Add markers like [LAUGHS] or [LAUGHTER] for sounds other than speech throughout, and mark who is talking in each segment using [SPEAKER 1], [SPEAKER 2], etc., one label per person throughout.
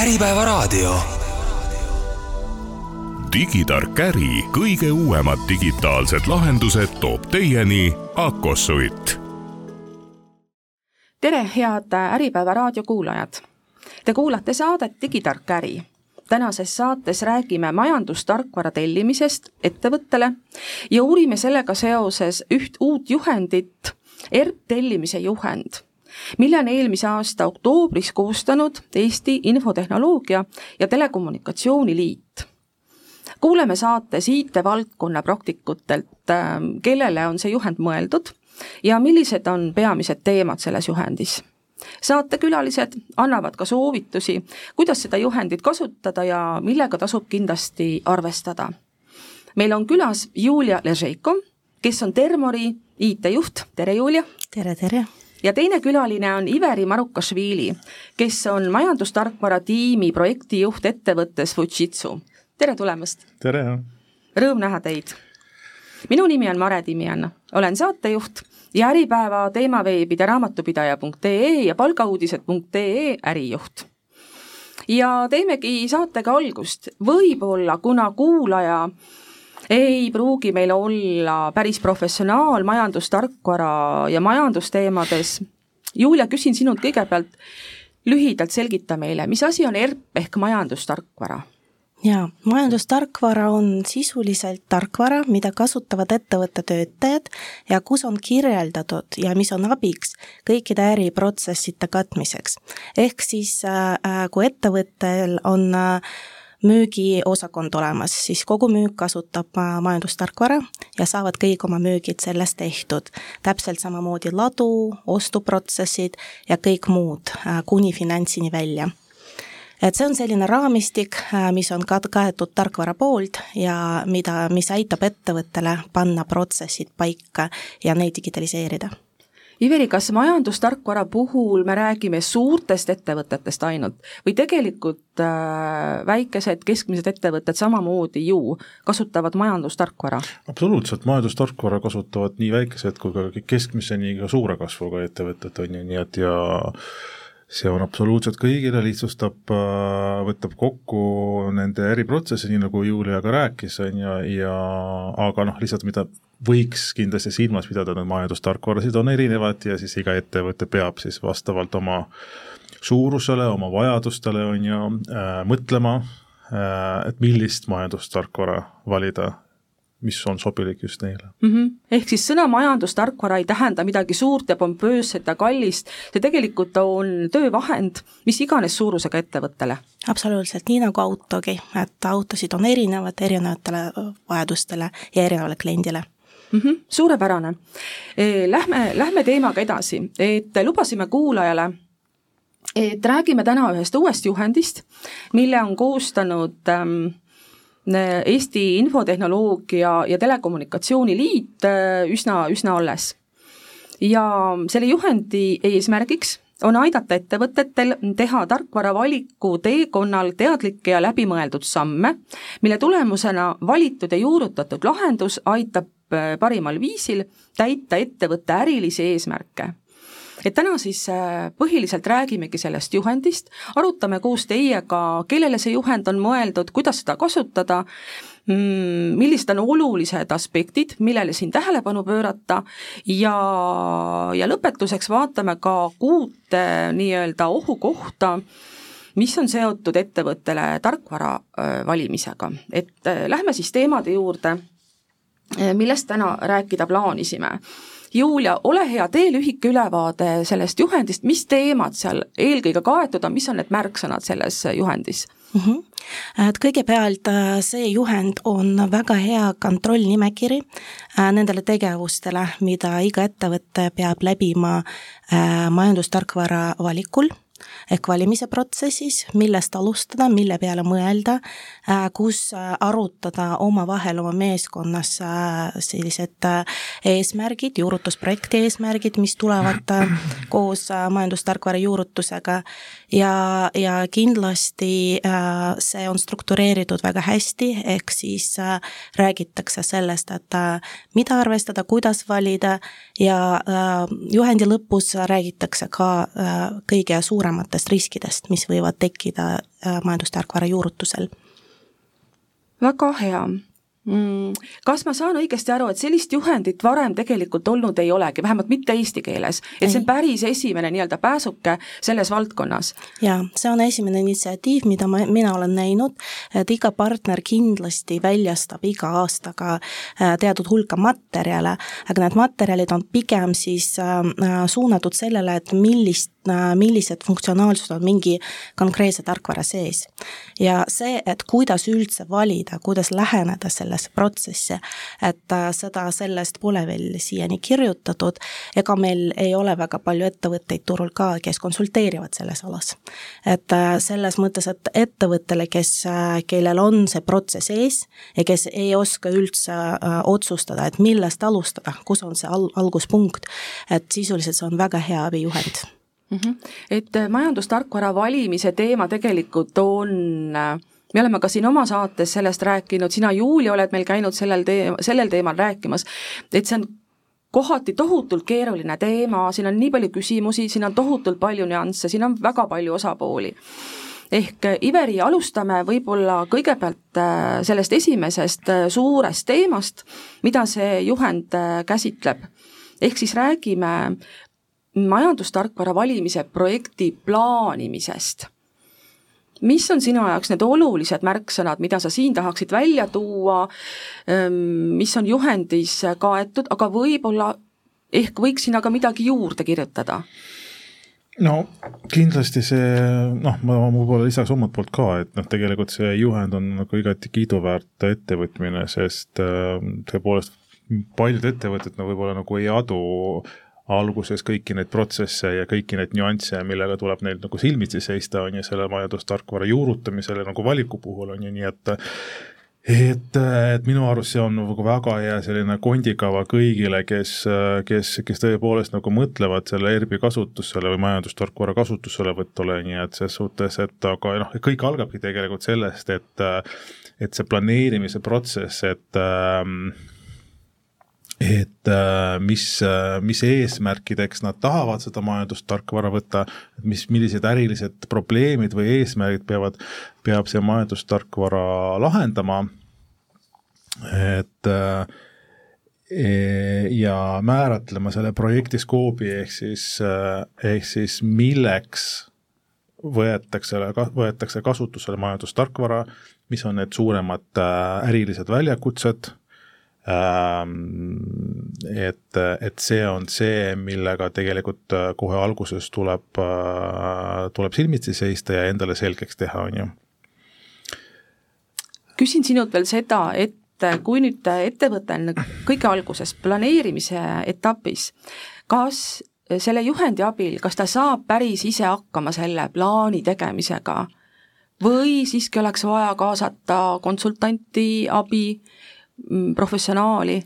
[SPEAKER 1] Äripäevaraadio.
[SPEAKER 2] digitark äri kõige uuemad digitaalsed lahendused toob teieni Akosuit.
[SPEAKER 3] tere, head Äripäeva raadio kuulajad! Te kuulate saadet Digitark äri tänases saates räägime majandustarkvara tellimisest ettevõttele ja uurime sellega seoses üht uut juhendit, ERP tellimise juhend mille on eelmise aasta oktoobris koostanud Eesti Infotehnoloogia ja Telekommunikatsiooni Liit. kuuleme saates IT-valdkonna praktikutelt, ähm, kellele on see juhend mõeldud ja millised on peamised teemad selles juhendis saatekülalised annavad ka soovitusi, kuidas seda juhendit kasutada ja millega tasub kindlasti arvestada. meil on külas Julia Ležeiko, kes on Termori IT-juht, tere Julia!
[SPEAKER 4] tere, tere!
[SPEAKER 3] Ja teine külaline on Iveri Marukašvili, kes on majandustarkvara tiimi projektijuht ettevõttes Fujitsu. tere tulemast!
[SPEAKER 5] tere!
[SPEAKER 3] Rõõm näha teid! minu nimi on Mare Timian, olen saatejuht ja Äripäeva teemaveebide raamatupidaja.ee ja palgauudised.ee ärijuht. ja teemegi saatega algust, võib-olla kuna kuulaja ei pruugi meil olla päris professionaal majandustarkvara ja majandusteemades. Julia, küsin sinult kõigepealt lühidalt selgita meile, mis asi on ERP ehk majandustarkvara
[SPEAKER 4] jaa, majandustarkvara on sisuliselt tarkvara, mida kasutavad ettevõtte töötajad ja kus on kirjeldatud ja mis on abiks kõikide äriprotsesside katmiseks. ehk siis äh, äh kui ettevõttel on äh, müügiosakond olemas, siis kogu müük kasutab äh, majandustarkvara ja saavad kõik oma müügid sellest tehtud. täpselt samamoodi ladu, ostuprotsessid ja kõik muud, kuni finantsini välja et see on selline raamistik, äh, mis on ka kaetud tarkvara poolt ja mida, mis aitab ettevõttele panna protsessid paika ja neid digitaliseerida
[SPEAKER 3] Iveri, kas majandustarkvara puhul me räägime suurtest ettevõtetest ainult või tegelikult äh, väikesed, keskmised ettevõtted samamoodi ju kasutavad majandustarkvara?
[SPEAKER 5] absoluutselt, majandustarkvara kasutavad nii väikesed kui ka keskmise, nii ka suure kasvuga ettevõtted, on ju, nii et ja see on absoluutselt kõigile, lihtsustab, äh, võtab kokku nende äriprotsesse, nii nagu Julia ka rääkis, on ju, ja aga noh, lihtsalt mida võiks kindlasti silmas pidada, need majandustarkvarasid on erinevad ja siis iga ettevõte peab siis vastavalt oma suurusele, oma vajadustele, on ju äh,, mõtlema äh,, et millist majandustarkvara valida mis on sobilik just neile
[SPEAKER 3] mm. -hmm. ehk siis sõna majandustarkvara ei tähenda midagi suurt ja pompöösset ja kallist, see tegelikult on töövahend mis iganes suurusega ettevõttele.
[SPEAKER 4] absoluutselt, nii nagu autogi, et autosid on erinevad erinevatele vajadustele ja erinevale kliendile
[SPEAKER 3] mm. -hmm, suurepärane. E, lähme, lähme teemaga edasi, et lubasime kuulajale et räägime täna ühest uuest juhendist, mille on koostanud ähm, Eesti Infotehnoloogia ja Telekommunikatsiooni Liit äh, üsna, üsna alles. ja selle juhendi eesmärgiks on aidata ettevõtetel teha tarkvara valiku teekonnal teadlikke ja läbimõeldud samme, mille tulemusena valitud ja juurutatud lahendus aitab parimal viisil täita ettevõtte ärilisi eesmärke. Et täna siis äh, põhiliselt räägimegi sellest juhendist, arutame koos teiega, kellele see juhend on mõeldud, kuidas seda kasutada, mm, millised on olulised aspektid, millele siin tähelepanu pöörata ja, ja lõpetuseks vaatame ka kuute nii-öelda ohukohta, mis on seotud ettevõttele tarkvara äh, valimisega, et äh, lähme siis teemade juurde, millest täna rääkida plaanisime Julia, ole hea, tee lühike ülevaade sellest juhendist, mis teemad seal eelkõige kaetud on, mis on need märksõnad selles juhendis mm?
[SPEAKER 4] -hmm. et kõigepealt äh, see juhend on väga hea kontrollnimekiri äh, nendele tegevustele, mida iga ettevõte peab läbima äh, majandustarkvara valikul ehk valimise protsessis, millest alustada, mille peale mõelda, äh, kus äh, arutada omavahel oma meeskonnas äh, sellised eesmärgid, juurutusprojekti eesmärgid, mis tulevad koos majandustarkvara juurutusega. Ja, ja kindlasti see on struktureeritud väga hästi, ehk siis räägitakse sellest, et mida arvestada, kuidas valida ja juhendi lõpus räägitakse ka kõige suurem suurematest riskidest, mis võivad tekkida majandustarkvara juurutusel.
[SPEAKER 3] väga hea. Kas ma saan õigesti aru, et sellist juhendit varem tegelikult olnud ei olegi, vähemalt mitte eesti keeles, et see on päris esimene nii-öelda pääsuke selles valdkonnas?
[SPEAKER 4] jaa, see on esimene initsiatiiv, mida ma, mina olen näinud, et iga partner kindlasti väljastab iga aastaga äh, teatud hulka materjale, aga need materjalid on pigem siis äh, äh suunatud sellele, et millist millised funktsionaalsused on mingi konkreetse tarkvara sees. ja see, et kuidas üldse valida, kuidas läheneda sellesse protsessi, et äh, seda sellest pole veel siiani kirjutatud, ega meil ei ole väga palju ettevõtteid turul ka, kes konsulteerivad selles alas. et äh, selles mõttes, et ettevõttele, kes, kellel on see protsess ees ja kes ei oska üldse otsustada, et millest alustada, kus on see al-, alguspunkt, et sisuliselt see on väga hea abijuhend
[SPEAKER 3] mm. -hmm. et äh, majandustarkvara valimise teema tegelikult on äh, me oleme ka siin oma saates sellest rääkinud, sina, Julia, oled meil käinud sellel tee-, sellel teemal rääkimas, et see on kohati tohutult keeruline teema, siin on nii palju küsimusi, siin on tohutult palju nüansse, siin on väga palju osapooli. ehk äh, Iveri, alustame võib-olla kõigepealt sellest esimesest suurest teemast, mida see juhend käsitleb. ehk siis räägime majandustarkvara valimise projekti plaanimisest. Mis on sinu jaoks need olulised märksõnad, mida sa siin tahaksid välja tuua, ehm, mis on juhendis kaetud, aga võib-olla ehk võiks sinna ka midagi juurde kirjutada?
[SPEAKER 5] no kindlasti see noh, ma võib-olla lisaks omalt poolt ka, et noh, tegelikult see juhend on nagu igati kiiduväärt ettevõtmine, sest ehm, tõepoolest paljud ettevõtted no võib-olla nagu ei adu alguses kõiki neid protsesse ja kõiki neid nüansse, millega tuleb neil nagu silmitsi seista, on ju, selle majandustarkvara juurutamisel ja nagu valiku puhul on ju, nii et et, et minu arust see on nagu väga hea selline kondikava kõigile, kes, kes, kes tõepoolest nagu mõtlevad selle ERP-i kasutusele või majandustarkvara kasutuselevõtule, nii et ses suhtes, et aga noh, kõik algabki tegelikult sellest, et et see planeerimise protsess, et äh, et äh, mis, äh, mis eesmärkideks nad tahavad seda majandustarkvara võtta, mis, millised ärilised probleemid või eesmärgid peavad, peab see majandustarkvara lahendama, et äh, e, ja määratlema selle projekti skoobi, ehk siis, ehk siis milleks võetakse, võetakse kasutusele majandustarkvara, mis on need suuremad ärilised väljakutsed et, et see on see, millega tegelikult äh, kohe alguses tuleb, äh, tuleb silmitsi seista ja endale selgeks teha, on ju.
[SPEAKER 3] küsin sinult veel seda, et kui nüüd ettevõte on kõige alguses planeerimise etapis, kas selle juhendi abil, kas ta saab päris ise hakkama selle plaani tegemisega või siiski oleks vaja kaasata konsultanti abi professionaali?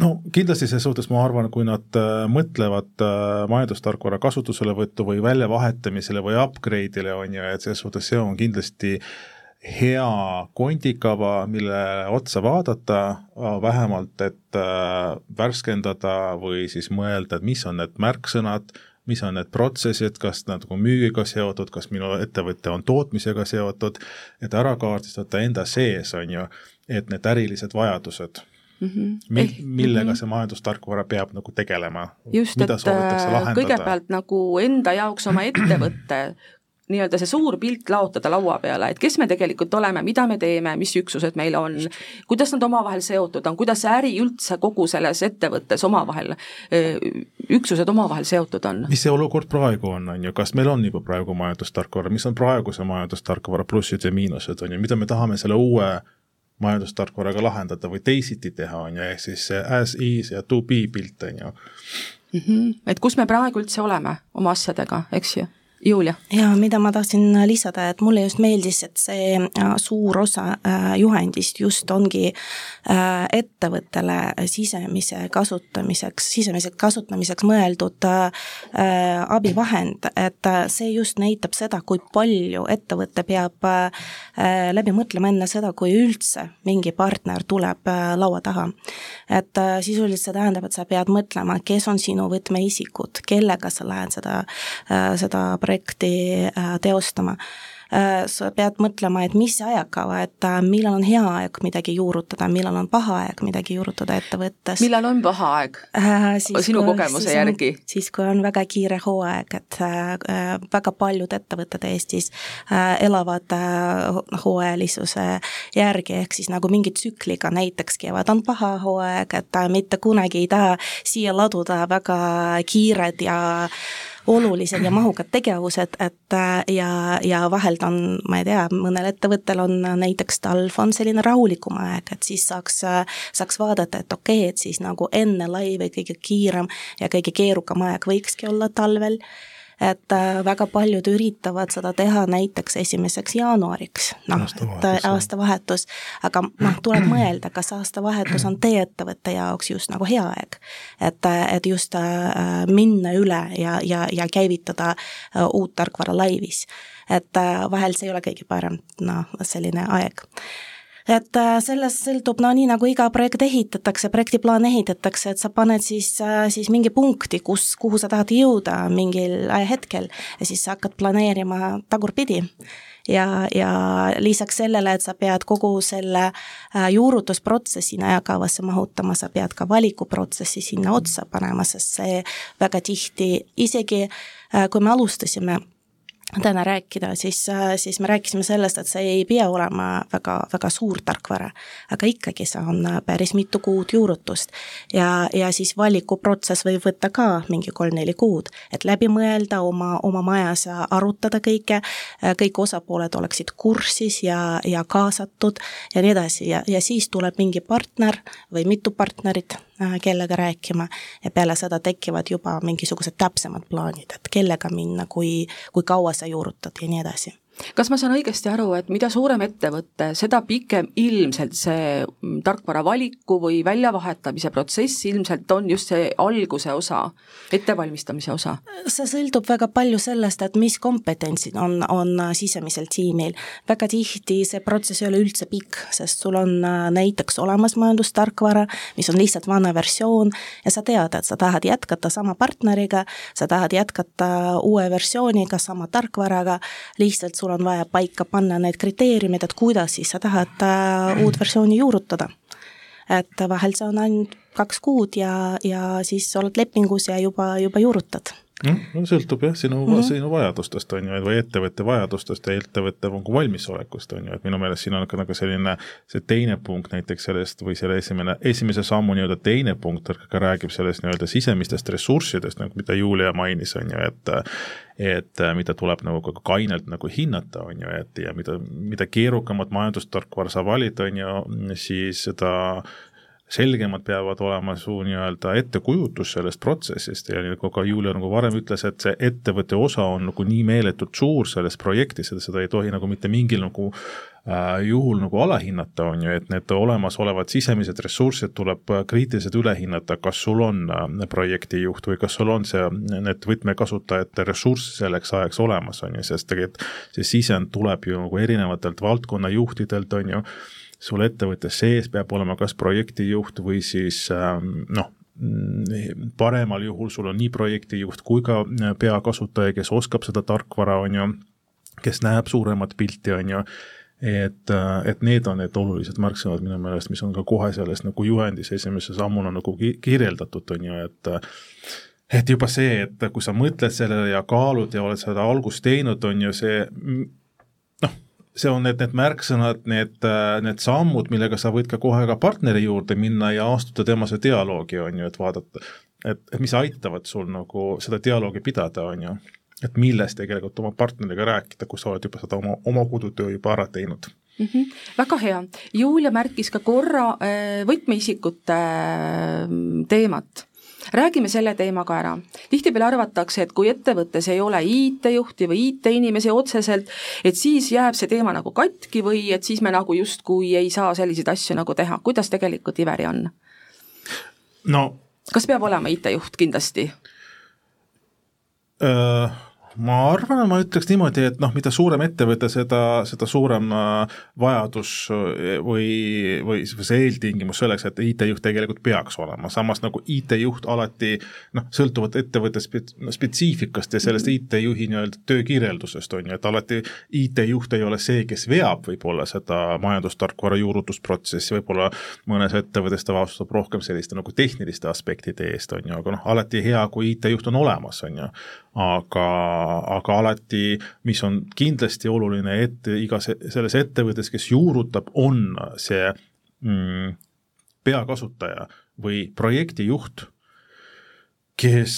[SPEAKER 5] no kindlasti ses suhtes ma arvan, kui nad äh, mõtlevad äh, majandustarkvara kasutuselevõttu või väljavahetamisele või upgrade'ile, on ju, et selles suhtes see on kindlasti hea kondikava, mille otsa vaadata, vähemalt et äh, värskendada või siis mõelda, et mis on need märksõnad, mis on need protsessid, kas nad nagu müügiga seotud, kas minu ettevõte on tootmisega seotud, et ära kaardistada enda sees, on ju et need ärilised vajadused mm, -hmm. Mi-, millega mm -hmm. see majandustarkvara peab nagu tegelema.
[SPEAKER 3] just, et äh, kõigepealt nagu enda jaoks oma ettevõtte nii-öelda see suur pilt laotada laua peale, et kes me tegelikult oleme, mida me teeme, mis üksused meil on, kuidas nad omavahel seotud on, kuidas see äri üldse kogu selles ettevõttes omavahel, üksused omavahel seotud on.
[SPEAKER 5] mis see olukord praegu on, on ju, kas meil on juba praegu majandustarkvara, mis on praeguse majandustarkvara plussid ja miinused, on ju, mida me tahame selle uue majandustarkvaraga lahendada või teisiti teha, on ju, ehk siis see as is ja to be pilt, on ju.
[SPEAKER 3] -hmm. et kus me praegu üldse oleme oma asjadega, eks ju Julia.
[SPEAKER 4] ja mida ma tahtsin lisada, et mulle just meeldis, et see äh, suur osa äh, juhendist just ongi äh, ettevõttele sisemise kasutamiseks, sisemiseks kasutamiseks mõeldud abivahend, et see just näitab seda, kui palju ettevõte peab läbi mõtlema enne seda, kui üldse mingi partner tuleb laua taha. et sisuliselt see tähendab, et sa pead mõtlema, kes on sinu võtmeisikud, kellega sa lähed seda, seda projekti projekti teostama Äh, sa pead mõtlema, et mis see ajakava, et äh, millal on hea aeg midagi juurutada, millal on paha aeg midagi juurutada ettevõttes.
[SPEAKER 3] millal on paha aeg äh,? sinu kogemuse järgi?
[SPEAKER 4] siis, kui on väga kiire hooaeg, et äh, äh, väga paljud ettevõtted Eestis äh, elavad äh, hooajalisuse järgi, ehk siis nagu mingi tsükliga, näiteks kevad on paha hooaeg, et äh, mitte kunagi ei taha siia laduda väga kiired ja olulised ja mahukad tegevused, et äh, ja, ja vahelt on, ma ei tea, mõnel ettevõttel on näiteks talv on selline rahulikum aeg, et siis saaks, saaks vaadata, et okei okay,, et siis nagu enne laivi kõige kiirem ja kõige keerukam aeg võikski olla talvel et äh, väga paljud üritavad seda teha näiteks esimeseks jaanuariks, noh, et äh, aastavahetus, aga noh, tuleb [CLEARS THROAT] mõelda, kas aastavahetus on teie ettevõtte jaoks just nagu hea aeg. et, äh, et just minna üle ja, ja, ja käivitada uut tarkvara laivis. et vahel see ei ole kõige parem, noh, selline aeg et äh, sellest sõltub, no nii nagu iga projekt ehitatakse, projektiplaan ehitatakse, et sa paned siis, äh, siis mingi punkti, kus, kuhu sa tahad jõuda mingil hetkel ja siis sa hakkad planeerima tagurpidi. Ja, ja lisaks sellele, et sa pead kogu selle äh, juurutusprotsessi ajakavasse mahutama, sa pead ka valikuprotsessi sinna otsa panema, sest see väga tihti, isegi kui me alustasime täna rääkida, siis, siis me rääkisime sellest, et see ei pea olema väga, väga suur tarkvara, aga ikkagi see on päris mitu kuud juurutust. ja, ja siis valikuprotsess võib võtta ka mingi kolm-neli kuud, et läbi mõelda oma, oma majas ja arutada kõike, kõik osapooled oleksid kursis ja, ja kaasatud ja nii edasi ja, ja siis tuleb mingi partner või mitu partnerit kellega rääkima ja peale seda tekivad juba mingisugused täpsemad plaanid, et kellega minna, kui, kui kaua sa juurutad ja nii edasi
[SPEAKER 3] kas ma saan õigesti aru, et mida suurem ettevõte, seda pikem ilmselt see mm, tarkvara valiku või väljavahetamise protsess ilmselt on just see alguse osa, ettevalmistamise osa?
[SPEAKER 4] see sõltub väga palju sellest, et mis kompetentsid on, on sisemisel tiimil. väga tihti see protsess ei ole üldse pikk, sest sul on äh, näiteks olemas majandustarkvara, mis on lihtsalt vana versioon ja sa tead, et sa tahad jätkata sama partneriga, sa tahad jätkata uue versiooniga, sama tarkvaraga, lihtsalt sul sul on vaja paika panna need kriteeriumid, et kuidas siis sa tahad äh, uut versiooni juurutada. et vahel see on ainult kaks kuud ja, ja siis oled lepingus ja juba, juba juurutad
[SPEAKER 5] no sõltub jah, sinu mm, -hmm. sinu vajadustest, on ju, või ettevõtte vajadustest ja ettevõtte nagu valmisolekust, on ju, et minu meelest siin on ka nagu selline see teine punkt näiteks sellest või selle esimene, esimese sammu nii-öelda teine punkt ka räägib sellest nii-öelda sisemistest ressurssidest, nagu mida Julia mainis, on ju, et et mida tuleb nagu ka kainelt nagu hinnata, on ju, et ja mida, mida keerukamat majandustarkvara sa valid, on ju, siis seda selgemad peavad olema su nii-öelda ettekujutus sellest protsessist ja nagu ka Julia nagu varem ütles, et see ettevõtte osa on nagu nii meeletult suur selles projektis, et seda ei tohi nagu mitte mingil nagu äh, juhul nagu alahinnata, on ju, et need olemasolevad sisemised ressursid tuleb kriitiliselt üle hinnata, kas sul on äh, projektijuht või kas sul on see, need võtmekasutajate ressurss selleks ajaks olemas, on ju, sest tegelikult see sisend tuleb ju nagu erinevatelt valdkonnajuhtidelt, on ju sul ettevõttes sees peab olema kas projektijuht või siis ähm, noh, paremal juhul sul on nii projektijuht kui ka äh, peakasutaja, kes oskab seda tarkvara, on ju, kes näeb suuremat pilti, on ju, et, äh, et need on need olulised märksõnad minu meelest, mis on ka kohe selles nagu juhendis esimese sammuna nagu kirjeldatud, on ju, et et juba see, et kui sa mõtled sellele ja kaalud ja oled seda algust teinud, on ju see see on need, need märksõnad, need, äh, need sammud, millega sa võid ka kohe ka partneri juurde minna ja astuda temasse dialoogi, on ju, et vaadata, et, et mis aitavad sul nagu seda dialoogi pidada, on ju. et millest tegelikult oma partneriga rääkida, kui sa oled juba seda oma, oma kodutöö juba ära teinud
[SPEAKER 3] mm. -hmm. väga hea, Julia märkis ka korra äh, võtmeisikute äh, teemat räägime selle teema ka ära. tihtipeale arvatakse, et kui ettevõttes ei ole IT-juhti või IT-inimesi otseselt, et siis jääb see teema nagu katki või et siis me nagu justkui ei saa selliseid asju nagu teha, kuidas tegelikult Iveri on?
[SPEAKER 5] no
[SPEAKER 3] kas peab olema IT-juht kindlasti?
[SPEAKER 5] Ma arvan, ma ütleks niimoodi, et noh, mida suurem ettevõte, seda, seda suurem äh, vajadus äh, või, või see eeltingimus selleks, et IT-juht tegelikult peaks olema, samas nagu IT-juht alati noh, sõltuvalt ettevõtte spetsiifikast ja sellest. IT-juhi nii-öelda töökirjeldusest, on ju, et alati IT-juht ei ole see, kes veab võib-olla seda majandustarkvara juurutusprotsessi, võib-olla mõnes ettevõttes ta vastutab rohkem selliste nagu tehniliste aspektide eest, on ju, aga noh, alati hea, kui IT-juht on olemas, on ju aga, aga alati, mis on kindlasti oluline, et igas selles ettevõttes, kes juurutab, on see mm, peakasutaja või projektijuht, kes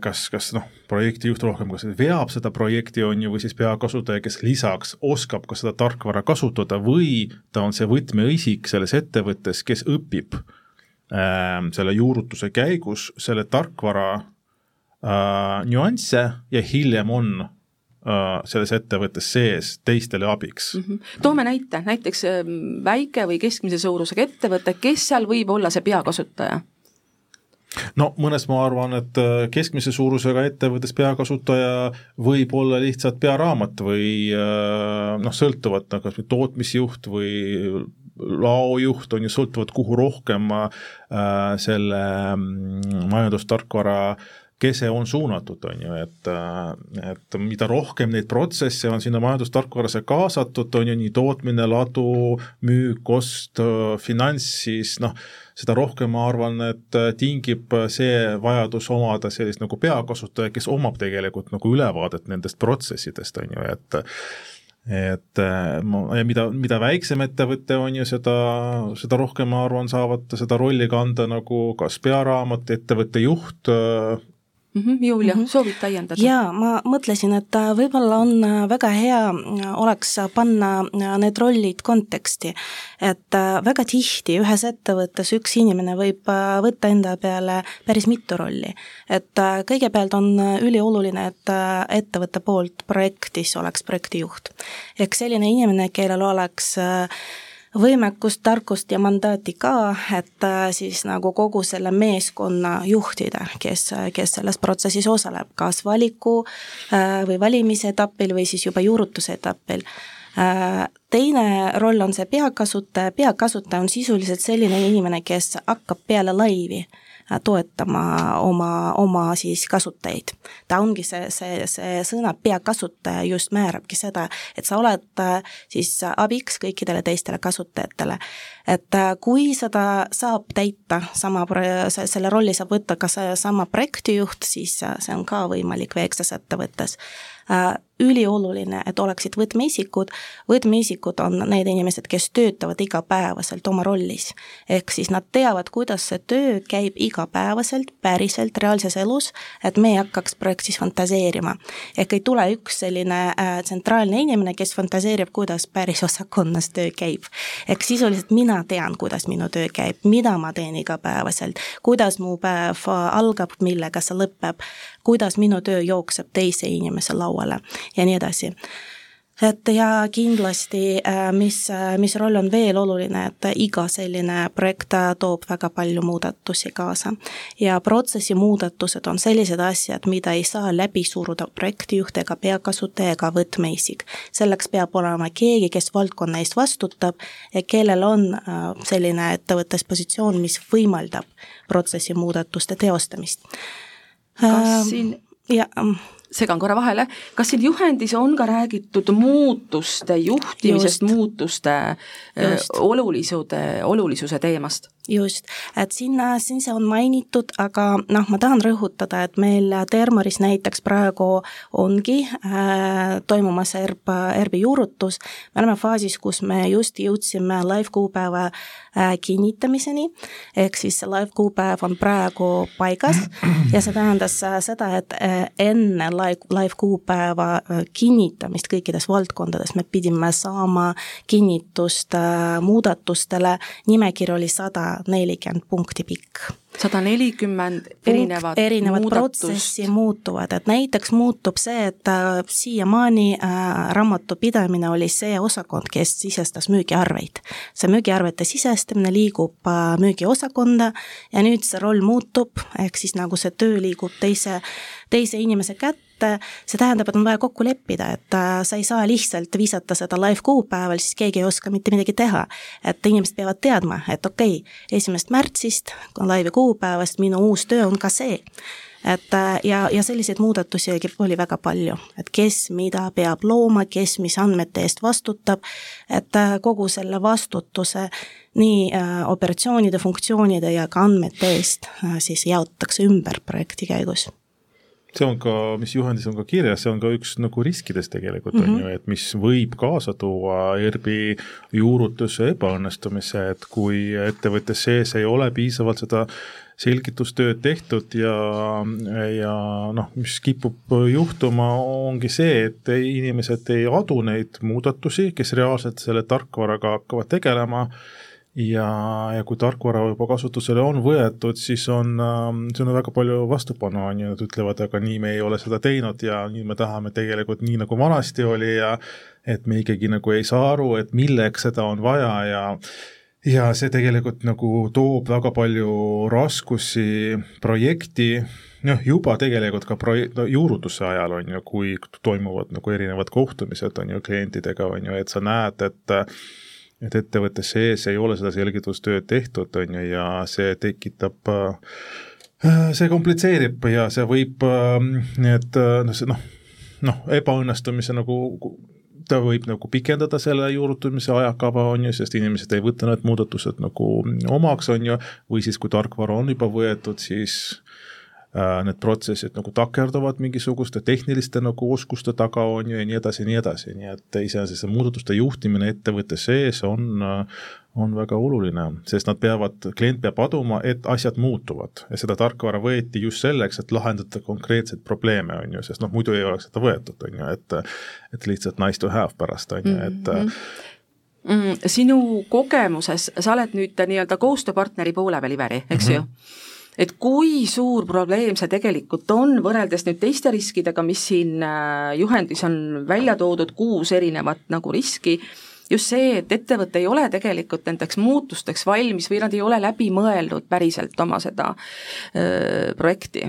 [SPEAKER 5] kas, kas noh, projektijuht rohkem kas veab seda projekti, on ju, või siis peakasutaja, kes lisaks oskab ka seda tarkvara kasutada või ta on see võtmeisik selles ettevõttes, kes õpib äh, selle juurutuse käigus selle tarkvara äh, nüansse ja hiljem on äh, selles ettevõttes sees teistele abiks mm.
[SPEAKER 3] -hmm. toome näite, näiteks ähm, väike või keskmise suurusega ettevõte, kes seal võib olla see peakasutaja?
[SPEAKER 5] no mõnes ma arvan, et äh, keskmise suurusega ettevõttes peakasutaja võib olla lihtsalt pearaamat või äh, noh, sõltuvalt noh, kas või tootmisjuht või laojuht on ju, sõltuvalt kuhu rohkem äh, selle mm, majandustarkvara äh, kese on suunatud, on ju, et, et mida rohkem neid protsesse on sinna majandustarkvarasse kaasatud, on ju, nii tootmine, ladu, müük, ost, finants, siis noh, seda rohkem ma arvan, et tingib see vajadus omada sellist nagu peakasutaja, kes omab tegelikult nagu ülevaadet nendest protsessidest, on ju, et et ja mida, mida väiksem ettevõte on ju, seda, seda rohkem, ma arvan, saavad seda rolli kanda nagu kas pearaamat, ettevõtte juht,
[SPEAKER 3] mm. -hmm. Julia mm, -hmm. soovid täiendada?
[SPEAKER 4] jaa, ma mõtlesin, et äh, võib-olla on äh, väga hea äh, oleks panna need rollid konteksti. et väga tihti ühes ettevõttes üks inimene võib võtta enda peale päris mitu rolli. et kõigepealt on ülioluline, et ettevõtte poolt projektis oleks projektijuht. ehk selline inimene, kellel oleks äh, võimekust, tarkust ja mandaati ka, et äh, siis nagu kogu selle meeskonna juhtida, kes, kes selles protsessis osaleb, kas valiku äh, või valimise etapil või siis juba juurutuse etapil. Äh, teine roll on see peakasutaja, peakasutaja on sisuliselt selline inimene, kes hakkab peale laivi toetama oma, oma siis kasutajaid. ta ongi see, see, see sõna peakasutaja just määrabki seda, et sa oled äh, siis abiks kõikidele teistele kasutajatele. Et äh, kui seda saab täita, sama, selle rolli saab võtta ka seesama projektijuht, siis äh, see on ka võimalik väikses ettevõttes ülioluline, et oleksid võtmeisikud, võtmeisikud on need inimesed, kes töötavad igapäevaselt oma rollis. ehk siis nad teavad, kuidas see töö käib igapäevaselt, päriselt, reaalses elus, et me ei hakkaks projektis fantaseerima. ehk ei tule üks selline äh, tsentraalne inimene, kes fantaseerib, kuidas päris osakonnas töö käib. ehk sisuliselt mina tean, kuidas minu töö käib, mida ma teen igapäevaselt, kuidas mu päev algab, millega see lõpeb, kuidas minu töö jookseb teise inimese lauale ja nii edasi et ja kindlasti, äh, mis, äh, mis roll on veel oluline, et iga selline projekt äh, toob väga palju muudatusi kaasa. ja protsessi muudatused on sellised asjad, mida ei saa läbi suruda projektijuht ega peakasutaja ega võtmeisik. selleks peab olema keegi, kes valdkonna eest vastutab ja kellel on selline ettevõttes positsioon, mis võimaldab protsessi muudatuste teostamist.
[SPEAKER 3] kas siin ja mm segan korra vahele, kas siin juhendis on ka räägitud muutuste juhtimisest, muutuste Just. olulisude, olulisuse teemast?
[SPEAKER 4] Just, et sinna, siin see on mainitud, aga noh, ma tahan rõhutada, et meil Termaris näiteks praegu ongi äh, toimumas ERP, ERP-i juurutus, me oleme faasis, kus me just jõudsime live kuupäeva äh, kinnitamiseni, ehk siis see live kuupäev on praegu paigas. Ja see tähendas äh, seda, et äh, enne live, live kuupäeva äh, kinnitamist kõikides valdkondades me pidime saama kinnitust äh, muudatustele, nimekiri oli sada nelikümmend punkti pikk.
[SPEAKER 3] sada nelikümmend erinevat
[SPEAKER 4] erinevat protsessi muutuvad, et näiteks muutub see, et äh, siiamaani äh, raamatupidamine oli see osakond, kes sisestas müügiarveid. see müügiarvete sisestamine liigub äh, müügiosakonda ja nüüd see roll muutub, ehk siis nagu see töö liigub teise, teise inimese kätte, et see tähendab, et on vaja kokku leppida, et sa ei saa lihtsalt visata seda live kuupäeval, siis keegi ei oska mitte midagi teha. et inimesed peavad teadma, et okei okay,, esimesest märtsist, laivi kuupäevast minu uus töö on ka see. Et äh, ja, ja selliseid muudatusi oli väga palju, et kes mida peab looma, kes mis andmete eest vastutab, et äh, kogu selle vastutuse nii äh, operatsioonide, funktsioonide ja ka andmete eest siis jaotatakse ümber projekti käigus
[SPEAKER 5] see on ka, mis juhendis on ka kirjas, see on ka üks nagu riskidest tegelikult mm -hmm. on mhm. ju, et mis võib kaasa tuua ERB-i juurutuse ebaõnnestumise, et kui ettevõtte sees ei ole piisavalt seda selgitustööd tehtud ja, ja noh, mis kipub juhtuma, ongi see, et inimesed ei adu neid muudatusi, kes reaalselt selle tarkvaraga hakkavad tegelema ja, ja kui tarkvara juba kasutusele on võetud, siis on, siin on väga palju vastupanu, on ju, nad ütlevad, aga nii me ei ole seda teinud ja nüüd me tahame tegelikult nii, nagu vanasti oli ja et me ikkagi nagu ei saa aru, et milleks seda on vaja ja ja see tegelikult nagu toob väga palju raskusi projekti, noh, juba tegelikult ka proje-, no juurutuse ajal on ju, kui toimuvad nagu erinevad kohtumised, on ju, klientidega, on ju, et sa näed, et et ettevõtte sees ei ole seda selgitustööd tehtud, on ju, ja see tekitab see komplitseerib ja see võib need noh, see noh, noh, ebaõnnestumise nagu ta võib nagu pikendada selle juurutamise ajakava, on ju, sest inimesed ei võta need muudatused nagu omaks, on ju, või siis, kui tarkvara on juba võetud, siis äh, need protsessid nagu takerduvad mingisuguste tehniliste nagu oskuste taga, on ju, ja nii edasi ja nii edasi, nii et iseenesest see muudatuste juhtimine ettevõtte sees on äh, on väga oluline, sest nad peavad, klient peab aduma, et asjad muutuvad ja seda tarkvara võeti just selleks, et lahendada konkreetseid probleeme, on ju, sest noh, muidu ei oleks seda võetud, on ju, et et lihtsalt nice to have pärast, on ju, et mm -hmm
[SPEAKER 3] mm, sinu kogemuses, sa oled nüüd nii-öelda koostööpartneri poole peal, Iveri, eks mm -hmm. ju? Et kui suur probleem see tegelikult on, võrreldes nüüd teiste riskidega, mis siin äh, juhendis on välja toodud, kuus erinevat nagu riski, just see, et ettevõte ei ole tegelikult nendeks muutusteks valmis või nad ei ole läbi mõelnud päriselt oma seda öö, projekti.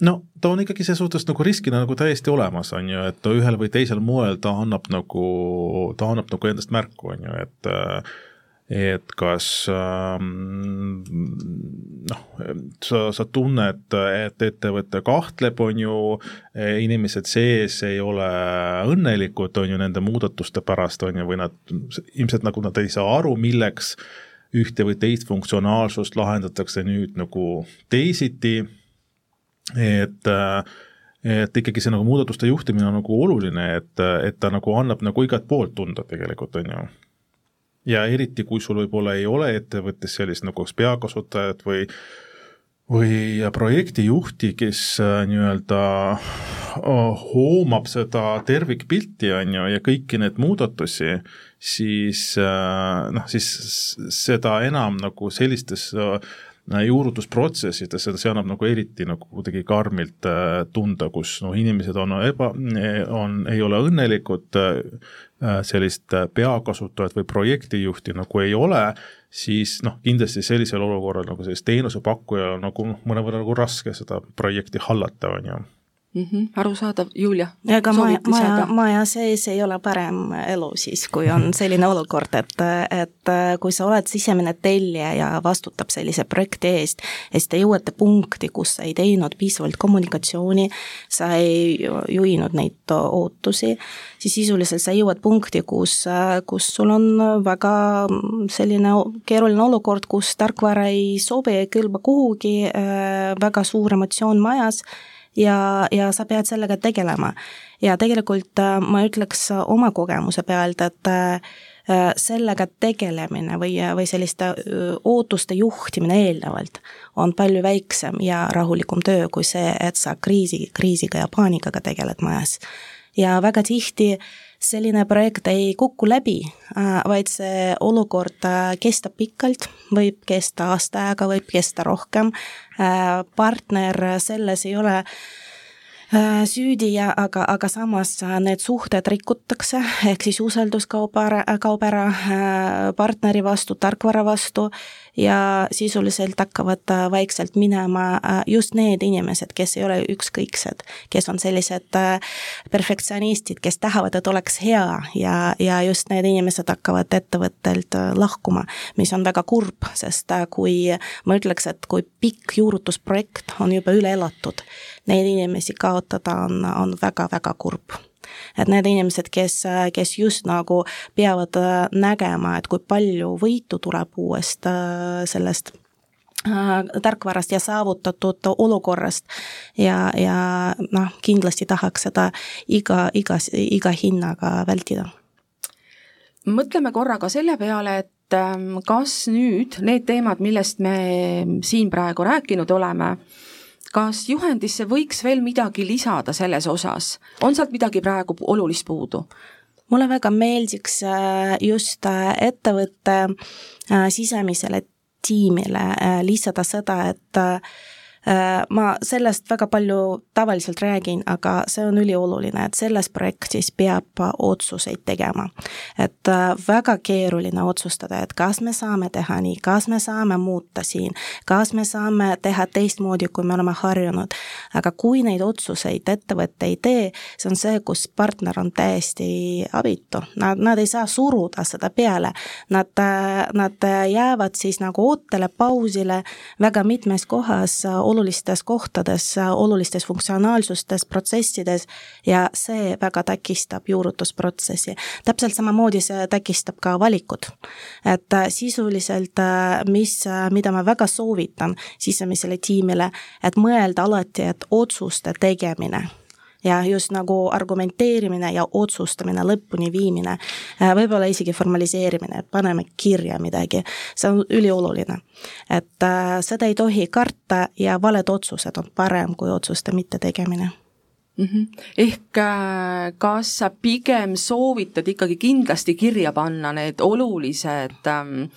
[SPEAKER 5] No ta on ikkagi ses suhtes nagu riskina nagu täiesti olemas, on ju, et ühel või teisel moel ta annab nagu, ta annab nagu endast märku, on ju, et et kas ähm, noh, sa, sa tunned, et ettevõte kahtleb, on ju, inimesed sees ei ole õnnelikud, on ju, nende muudatuste pärast, on ju, või nad ilmselt nagu nad ei saa aru, milleks ühte või teist funktsionaalsust lahendatakse nüüd nagu teisiti, et et ikkagi see nagu muudatuste juhtimine on nagu oluline, et, et ta nagu annab nagu igalt poolt tunda tegelikult, on ju ja eriti, kui sul võib-olla ei ole ettevõttes sellist nagu kas peakasutajat või või projektijuhti, kes äh, nii-öelda äh, hoomab seda tervikpilti, on ju, ja kõiki neid muudatusi, siis äh, noh, siis seda enam nagu sellistes juurutusprotsessides, see annab nagu eriti nagu kuidagi karmilt tunda, kus noh, inimesed on eba, on, ei ole õnnelikud, Äh, sellist äh, peakasutajat või projektijuhti nagu ei ole, siis noh, kindlasti sellisel olukorral nagu sellist teenusepakkujal on nagu noh, mõnevõrra nagu raske seda projekti hallata, on ju
[SPEAKER 3] mm. -hmm, arusaadav, Julia.
[SPEAKER 4] ega maja, maja, maja sees ei ole parem elu siis, kui on [LAUGHS] selline olukord, et, et kui sa oled sisemine tellija ja vastutab sellise projekti eest ja siis te jõuate punkti, kus sa ei teinud piisavalt kommunikatsiooni, sa ei juhinud neid ootusi, siis sisuliselt sa jõuad punkti, kus, kus sul on väga selline keeruline olukord, kus tarkvara ei sobi, ei kõlba kuhugi, väga suur emotsioon majas ja, ja sa pead sellega tegelema. ja tegelikult äh, ma ütleks oma kogemuse pealt, et äh, sellega tegelemine või, või selliste ootuste juhtimine eelnevalt on palju väiksem ja rahulikum töö kui see, et sa kriisi, kriisiga ja paanikaga tegeled majas. ja väga tihti äh, selline projekt ei kuku läbi, äh, vaid see olukord äh, kestab pikalt, võib kesta aasta aega, võib kesta rohkem, äh, partner selles ei ole süüdi ja aga, aga samas need suhted rikutakse, ehk siis usaldus kaob ära, kaob ära partneri vastu, tarkvara vastu ja sisuliselt hakkavad vaikselt minema just need inimesed, kes ei ole ükskõiksed, kes on sellised perfektsionistid, kes tahavad, et oleks hea ja, ja just need inimesed hakkavad ettevõttelt lahkuma, mis on väga kurb, sest kui ma ütleks, et kui pikk juurutusprojekt on juba üle elatud, neid inimesi kaotada on, on väga-väga kurb et need inimesed, kes, kes just nagu peavad äh, nägema, et kui palju võitu tuleb uuest äh, sellest äh, tarkvarast ja saavutatud olukorrast ja, ja noh, kindlasti tahaks seda iga, iga, iga hinnaga vältida.
[SPEAKER 3] mõtleme korra ka selle peale, et ähm, kas nüüd need teemad, millest me siin praegu rääkinud oleme, kas juhendisse võiks veel midagi lisada selles osas, on sealt midagi praegu olulist puudu?
[SPEAKER 4] mulle väga meeldiks äh, just äh, ettevõtte äh, sisemisele tiimile lisada seda, et ma sellest väga palju tavaliselt räägin, aga see on ülioluline, et selles projektis peab otsuseid tegema. et äh, väga keeruline otsustada, et kas me saame teha nii, kas me saame muuta siin, kas me saame teha teistmoodi, kui me oleme harjunud. aga kui neid otsuseid ettevõte ei tee, see on see, kus partner on täiesti abitu, nad, nad ei saa suruda seda peale. Nad, äh, nad jäävad siis nagu ootele, pausile väga mitmes kohas olulistes kohtades, olulistes funktsionaalsustes, protsessides ja see väga takistab juurutusprotsessi. täpselt samamoodi see takistab ka valikud. et sisuliselt, mis, mida ma väga soovitan sisemisele tiimile, et mõelda alati, et otsuste tegemine ja just nagu argumenteerimine ja otsustamine, lõpuni viimine, äh, võib-olla isegi formaliseerimine, paneme kirja midagi, see on ülioluline. et äh, seda ei tohi karta ja valed otsused on parem kui otsuste mittetegemine
[SPEAKER 3] mm. -hmm. ehk äh, kas sa pigem soovitad ikkagi kindlasti kirja panna need olulised ähm,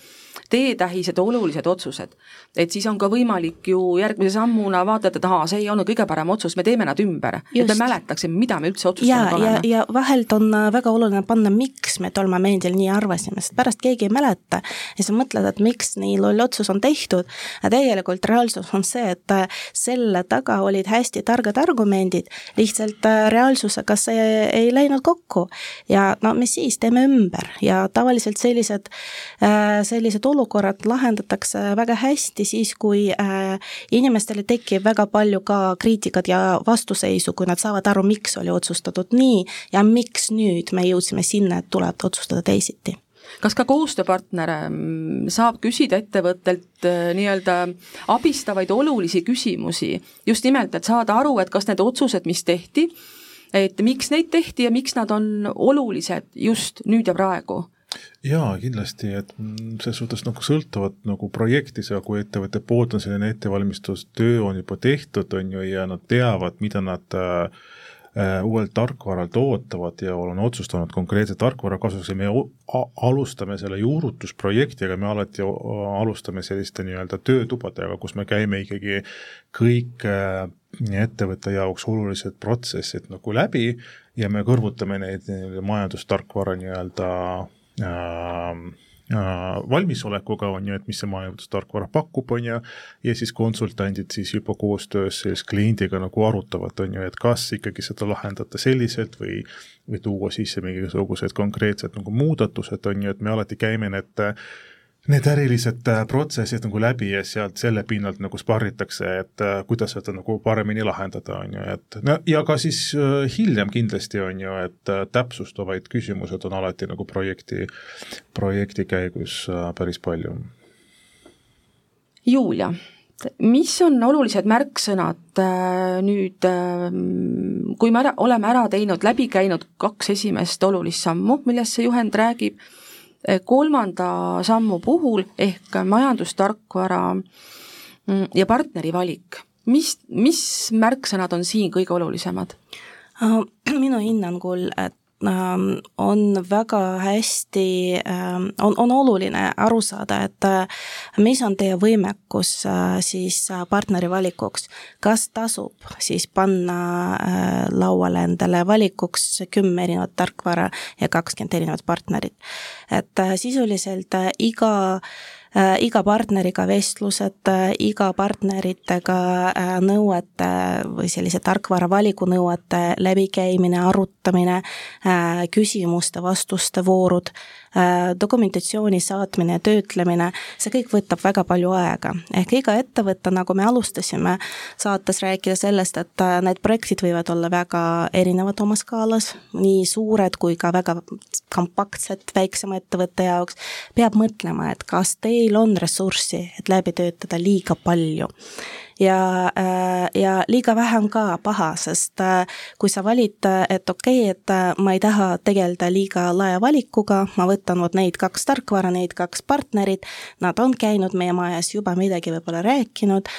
[SPEAKER 3] teetähised, olulised otsused. et siis on ka võimalik ju järgmise sammuna vaadata, et ahaa, see ei olnud kõige parem otsus, me teeme nad ümber. et me mäletaksime, mida me üldse otsustanud
[SPEAKER 4] ja, oleme. ja vahelt on äh, väga oluline panna, miks me tol momendil nii arvasime, sest pärast keegi ei mäleta. ja sa mõtled, et miks nii loll otsus on tehtud, aga tegelikult reaalsus on see, et äh, selle taga olid hästi targad argumendid, lihtsalt äh, reaalsusega see ei läinud kokku. ja no mis siis, teeme ümber ja tavaliselt sellised, sellised olukorrad lahendatakse väga hästi siis, kui äh, inimestele tekib väga palju ka kriitikat ja vastuseisu, kui nad saavad aru, miks oli otsustatud nii ja miks nüüd me jõudsime sinna, et tuleb otsustada teisiti.
[SPEAKER 3] Kas ka koostööpartner mm, saab küsida ettevõttelt äh, nii-öelda abistavaid olulisi küsimusi, just nimelt, et saada aru, et kas need otsused, mis tehti, et miks neid tehti ja miks nad on olulised just nüüd ja praegu
[SPEAKER 5] jaa, kindlasti, et selles suhtes nagu sõltuvad nagu projektis ja kui ettevõtte poolt on selline ettevalmistustöö on juba tehtud, on ju, ja nad teavad, mida nad äh, uuelt tarkvaralt ootavad ja olen otsustanud konkreetse tarkvara kasuks ja me alustame selle juurutusprojektiga, me alati alustame selliste nii-öelda töötubadega, kus me käime ikkagi kõik äh, ettevõtte jaoks olulised protsessid nagu läbi ja me kõrvutame neid majandustarkvara nii-öelda valmisolekuga, on ju, et mis see majandustarkvara pakub, on ju, ja siis konsultandid siis juba koostöös siis kliendiga nagu arutavad, on ju, et kas ikkagi seda lahendada selliselt või või tuua sisse mingisugused konkreetsed nagu muudatused, on ju, et me alati käime need äh, need ärilised äh, protsessid nagu läbi ja sealt selle pinnalt nagu sparritakse, et äh, kuidas seda nagu paremini lahendada, on ju, et no ja ka siis äh, hiljem kindlasti on ju, et täpsustavaid küsimused on alati nagu projekti, projekti käigus päris palju.
[SPEAKER 3] Julia, mis on olulised märksõnad nüüd, kui me ära, oleme ära teinud, läbi käinud kaks esimest olulist sammu, millest see juhend räägib kolmanda sammu puhul ehk majandustarkvara mm, ja partneri valik, mis, mis märksõnad on siin kõige olulisemad? [CLEARS THROAT]
[SPEAKER 4] minu hinnangul, et on väga hästi, ähm, on, on oluline aru saada, et äh, mis on teie võimekus äh, siis partneri valikuks. kas tasub siis panna lauale endale valikuks kümme erinevat tarkvara ja kakskümmend erinevat partnerit. et sisuliselt iga äh, iga partneriga vestlused äh,, iga partneritega äh, nõuete või sellise tarkvara valiku nõuete läbikäimine, arutamine äh,, küsimuste-vastuste voorud. äh,, dokumentatsiooni saatmine, töötlemine, see kõik võtab väga palju aega. ehk iga ettevõte, nagu me alustasime saates rääkida sellest, et äh, need projektid võivad olla väga erinevad oma skaalas, nii suured kui ka väga kompaktsed väiksema ettevõtte jaoks, peab mõtlema, et kas teil on ressurssi, et läbi töötada liiga palju. Ja, äh, ja liiga vähe on ka paha, sest äh, kui sa valid, et okei okay,, et äh, ma ei taha tegeleda liiga laia valikuga, ma võtan vot neid kaks tarkvara, neid kaks partnerit, nad on käinud meie majas juba midagi võib-olla rääkinud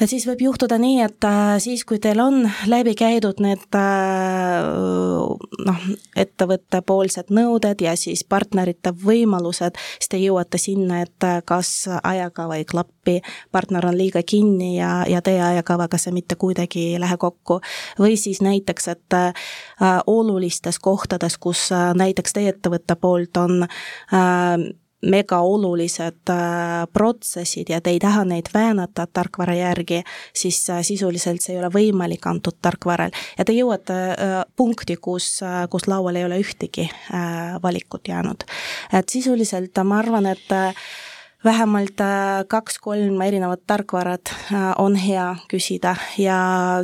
[SPEAKER 4] et siis võib juhtuda nii, et äh, siis, kui teil on läbi käidud need äh, noh, ettevõttepoolsed nõuded ja siis partnerite võimalused, siis te jõuate sinna, et äh, kas ajakava ei klapi, partner on liiga kinni ja, ja teie ajakavaga see mitte kuidagi ei lähe kokku. või siis näiteks, et olulistes kohtades, kus näiteks teie ettevõtte poolt on mega olulised äh, protsessid ja te ei taha neid väänata tarkvara järgi, siis äh, sisuliselt see ei ole võimalik antud tarkvaral. ja te jõuate äh, punkti, kus, kus laual ei ole ühtegi valikut jäänud. et sisuliselt ma arvan, et vähemalt äh, kaks-kolm erinevat tarkvarat äh, on hea küsida ja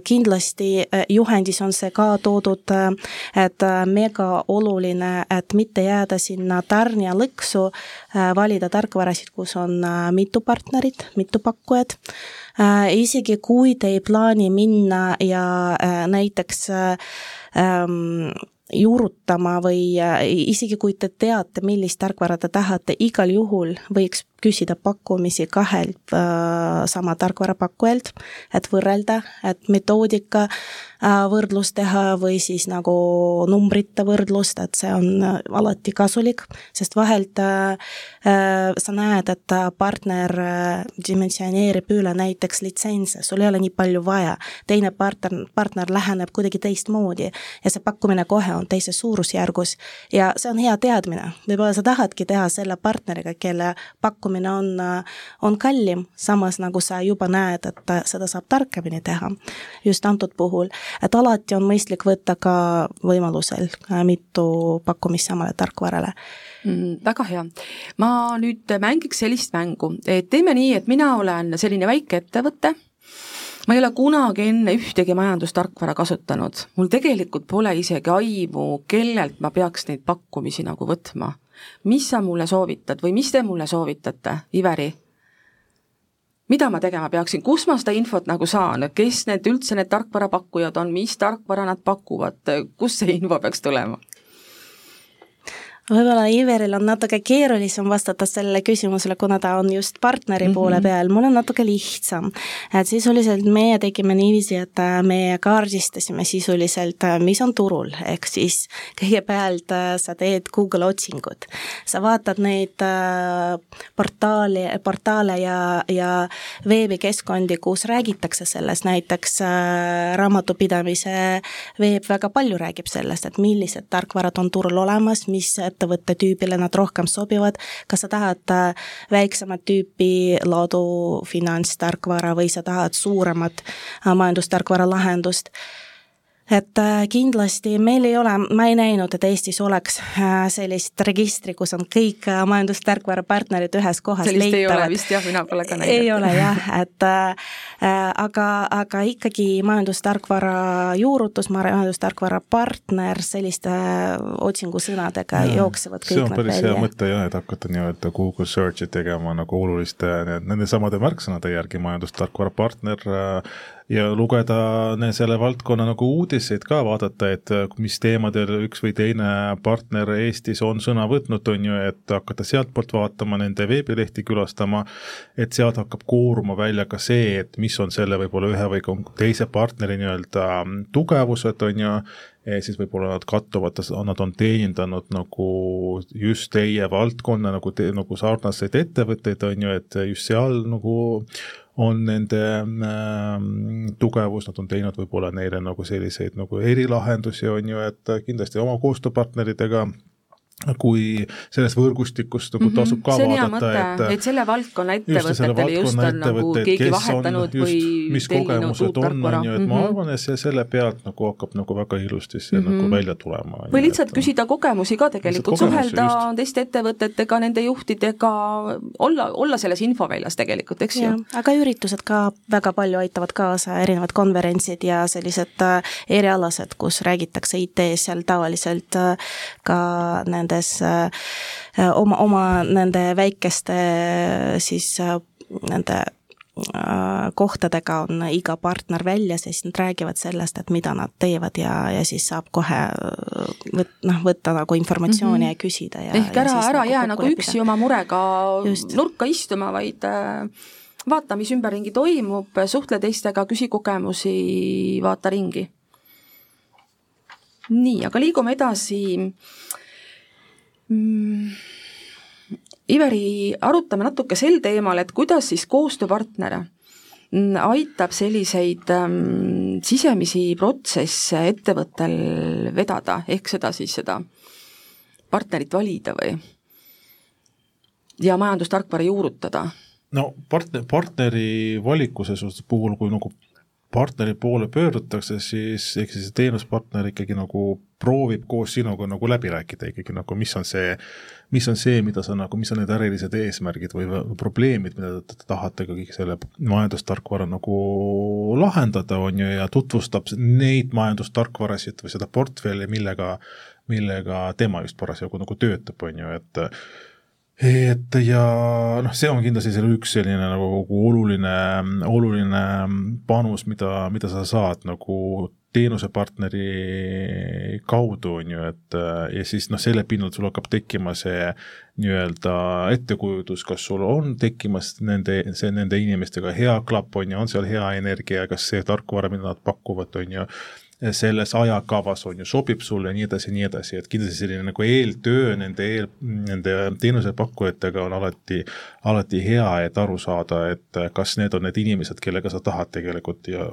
[SPEAKER 4] kindlasti äh, juhendis on see ka toodud, et mega oluline, et mitte jääda sinna tarnija lõksu, valida tarkvarasid, kus on mitu partnerit, mitu pakkujat, isegi kui te ei plaani minna ja näiteks ähm, juurutama või isegi kui te teate, millist tarkvara te tahate, igal juhul võiks küsida pakkumisi kahelt äh, sama tarkvara pakkujalt, et võrrelda, et metoodika äh, võrdlus teha või siis nagu numbrite võrdlust, et see on äh, alati kasulik, sest vahelt äh, äh, sa näed, et partner äh, dimensioneerib üle näiteks litsentse, sul ei ole nii palju vaja, teine partner, partner läheneb kuidagi teistmoodi ja see pakkumine kohe on teises suurusjärgus. Ja see on hea teadmine, võib-olla sa tahadki teha selle partneriga, kelle pakkumine pakkumine on, on kallim, samas nagu sa juba näed, et seda saab targemini teha. just antud puhul, et alati on mõistlik võtta ka võimalusel mitu pakkumist samale tarkvarale
[SPEAKER 3] mm,. väga hea. ma nüüd mängiks sellist mängu, et teeme nii, et mina olen selline väike ettevõte, ma ei ole kunagi enne ühtegi majandustarkvara kasutanud, mul tegelikult pole isegi aimu, kellelt ma peaks neid pakkumisi nagu võtma mis sa mulle soovitad või mis te mulle soovitate, Iveri? mida ma tegema peaksin, kus ma seda infot nagu saan, kes need üldse need tarkvarapakkujad on, mis tarkvara nad pakuvad, kust see info peaks tulema?
[SPEAKER 4] Võib-olla Iveril on natuke keerulisem vastata sellele küsimusele, kuna ta on just partneri -hmm. poole peal, mul on natuke lihtsam. et sisuliselt meie tegime niiviisi, et äh, me kaardistasime sisuliselt, äh, mis on turul, ehk siis kõigepealt äh, sa teed Google otsingut. sa vaatad neid portaali, portaale ja, ja veebikeskkondi, kus räägitakse sellest, näiteks raamatupidamise veeb väga palju räägib sellest, et millised tarkvarad on turul olemas, mis ettevõtte tüübile nad rohkem sobivad, kas sa tahad äh, väiksemat tüüpi laadu finantstarkvara või sa tahad suuremat äh, majandustarkvara lahendust et äh, kindlasti meil ei ole, ma ei näinud, et Eestis oleks äh, sellist registri, kus on kõik äh, majandustarkvara partnerid ühes kohas
[SPEAKER 3] sellist leitavad. ei ole vist jah, mina pole ka näinud.
[SPEAKER 4] ei ole jah, et äh, aga, aga ikkagi majandustarkvara juurutus, majandustarkvara partner, selliste otsingusõnadega ja, jooksevad kõik
[SPEAKER 5] see on päris hea mõte jah, et hakata nii-öelda Google search'i tegema nagu oluliste nende samade märksõnade järgi, majandustarkvara partner äh,, ja lugeda selle valdkonna nagu uudiseid ka, vaadata, et äh, mis teemadel üks või teine partner Eestis on sõna võtnud, on ju, et hakata sealtpoolt vaatama, nende veebilehti külastama, et sealt hakkab kooruma välja ka see, et mis on selle võib-olla ühe või teise partneri nii-öelda mm, tugevused, on ju, siis võib-olla nad kattuvad, nad on teenindanud nagu just teie valdkonna nagu, nagu sarnaseid ettevõtteid, on ju, et just seal nagu on nende äh, tugevus, nad on teinud võib-olla neile nagu selliseid nagu erilahendusi, on ju, et kindlasti oma koostööpartneritega kui selles võrgustikus nagu mhm. tasub ka vaadata,
[SPEAKER 3] et et selle valdkonna ettevõtetele just, just on nagu keegi vahetanud on, või
[SPEAKER 5] mis kogemused on, on ju, et mm -hmm. ma mhm. arvan, et see selle pealt nagu hakkab nagu väga ilusti see mm -hmm. nagu välja tulema.
[SPEAKER 3] või lihtsalt et, küsida kogemusi ka tegelikult, suhelda just. teiste ettevõtetega, nende juhtidega, olla, olla selles infoväljas tegelikult, eks ju.
[SPEAKER 4] aga üritused ka väga palju aitavad kaasa, erinevad konverentsid ja sellised äh, erialased, kus räägitakse IT-s seal tavaliselt äh, ka nende nendes äh, oma, oma nende väikeste siis äh, nende äh, kohtadega on iga partner väljas ja siis nad räägivad sellest, et mida nad teevad ja, ja siis saab kohe võt-, noh, võtta nagu informatsiooni mm -hmm. ja küsida ja
[SPEAKER 3] ehk ära, ära nagu jää nagu üksi oma murega Just. nurka istuma, vaid vaata, mis ümberringi toimub, suhtle teistega, küsi kogemusi, vaata ringi. nii, aga liigume edasi mm,? Iveri, arutame natuke sel teemal, et kuidas siis koostööpartner aitab selliseid ähm, sisemisi protsesse ettevõttel vedada, ehk seda siis, seda partnerit valida või? ja majandustarkvara juurutada?
[SPEAKER 5] no partner, partneri valikuse puhul, kui nagu partneri poole pöördutakse, siis ehk siis teenuspartner ikkagi nagu proovib koos sinuga nagu läbi rääkida ikkagi nagu, mis on see, mis on see, mida sa nagu, mis on need ärilised eesmärgid või probleemid, mida te tahate ikkagi selle majandustarkvara nagu lahendada, on ju, ja tutvustab neid majandustarkvarasid või seda portfelli, millega, millega tema just parasjagu nagu töötab, on ju, et et ja noh, see on kindlasti selle üks selline nagu oluline, oluline panus, mida, mida sa saad nagu teenusepartneri kaudu, on ju, et ja siis noh, selle pinnalt sul hakkab tekkima see nii-öelda ettekujutus, kas sul on tekkimas nende, see nende inimestega hea klapp, on ju, on seal hea energia, kas see tarkvara, mida nad pakuvad, on ju selles ajakavas on ju, sobib sulle ja nii edasi ja nii edasi, et kindlasti selline nagu eeltöö nende eel, nende teenusepakkujatega on alati, alati hea, et aru saada, et kas need on need inimesed, kellega sa tahad tegelikult ja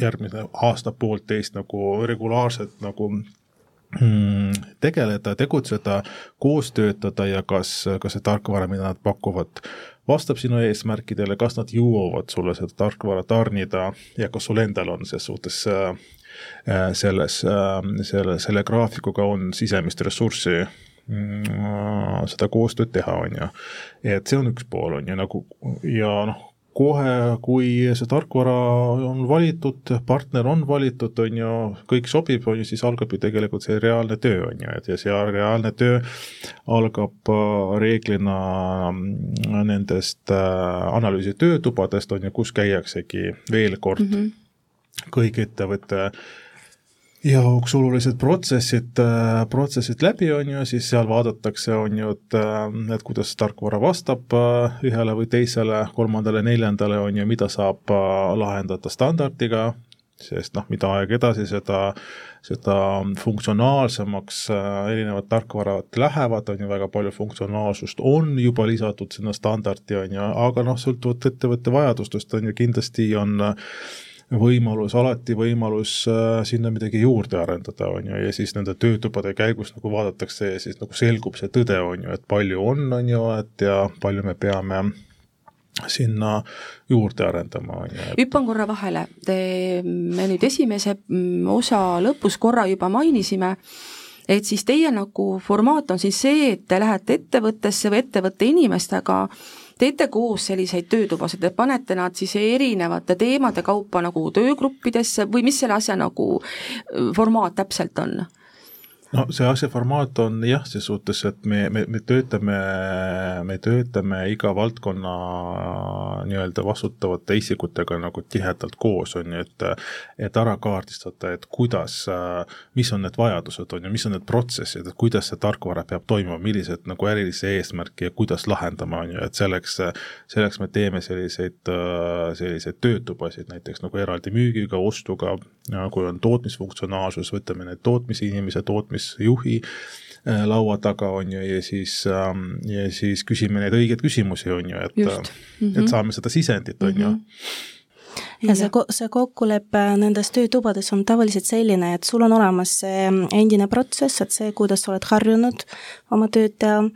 [SPEAKER 5] järgmine aasta, poolteist nagu regulaarselt nagu mm, tegeleda, tegutseda, koos töötada ja kas, kas see tarkvara, mida nad pakuvad, vastab sinu eesmärkidele, kas nad jõuavad sulle seda tarkvara tarnida ja kas sul endal on ses suhtes äh, selles, äh, selle, selle graafikuga on sisemist ressurssi mm, seda koostööd teha, on ju. et see on üks pool, on ju, nagu ja noh, kohe, kui see tarkvara on valitud, partner on valitud, on ju, kõik sobib, on ju, siis algab ju tegelikult see reaalne töö, on ju, et ja see reaalne töö algab äh, reeglina mm, nendest analüüsi töötubadest, on ju, kus käiaksegi veel kord mm -hmm kõik ettevõtte jaoks olulised protsessid, äh, protsessid läbi, on ju, siis seal vaadatakse, on ju, et, äh, et kuidas tarkvara vastab äh, ühele või teisele, kolmandale, neljandale, on ju, mida saab lahendada standardiga, sest noh, mida aeg edasi, seda, seda funktsionaalsemaks erinevad tarkvarad lähevad, on ju, väga palju funktsionaalsust on juba lisatud sinna standardi, on ju, aga noh, sõltuvalt ettevõtte vajadustest, on ju, kindlasti on võimalus, alati võimalus äh, sinna midagi juurde arendada, on ju, ja siis nende töötubade käigus nagu vaadatakse ja siis nagu selgub see tõde, on ju, et palju on, on ju, et ja palju me peame sinna juurde arendama,
[SPEAKER 3] hüppan korra vahele, te, me nüüd esimese mm, osa lõpus korra juba mainisime, et siis teie nagu formaat on siis see, et te lähete ettevõttesse või ettevõtte inimestega teete koos selliseid töötubasid, te panete nad siis erinevate teemade kaupa nagu töögruppidesse või mis selle asja nagu formaat täpselt on?
[SPEAKER 5] No see asja formaat on jah, ses suhtes, et me, me, me töötame, me töötame iga valdkonna nii-öelda vastutavate isikutega nagu tihedalt koos, on ju, et et ära kaardistada, et kuidas, mis on need vajadused, on ju, mis on need protsessid, et kuidas see tarkvara peab toimuma, millised nagu ärilisi eesmärke ja kuidas lahendama, on ju, et selleks, selleks me teeme selliseid, selliseid töötubasid näiteks nagu eraldi müügiga, ostuga, kui on tootmisfunktsionaalsus, võtame need tootmisinimese, tootmisjuhi äh, laua taga, on ju, ja siis, ähm, ja siis küsime neid õigeid küsimusi, on ju, et, mm -hmm. et mhm. saame seda sisendit, on ju mm. -hmm
[SPEAKER 4] ja see, see kokkulepe nendes töötubades on tavaliselt selline, et sul on olemas see endine protsess, et see, kuidas sa oled harjunud oma tööd teha,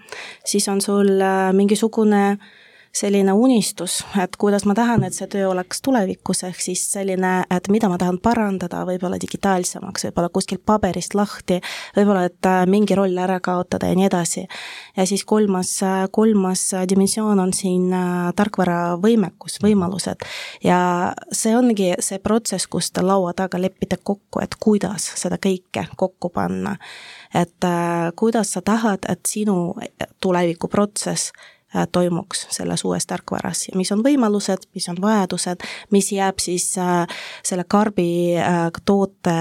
[SPEAKER 4] siis on sul äh, mingisugune äh, selline unistus, et kuidas ma tahan, et see töö oleks tulevikus, ehk siis selline, et mida ma tahan parandada, võib-olla digitaalsemaks, võib-olla kuskilt paberist lahti, võib-olla et äh, mingi roll ära kaotada ja nii edasi. ja siis kolmas, äh, kolmas dimensioon on siin äh, tarkvara võimekus, võimalused. ja see ongi see protsess, kus te laua taga lepite kokku, et kuidas seda kõike kokku panna. et kuidas sa tahad, et sinu tulevikuprotsess toimuks selles uues tarkvaras ja mis on võimalused, mis on vajadused, mis jääb siis äh, selle karbi äh, toote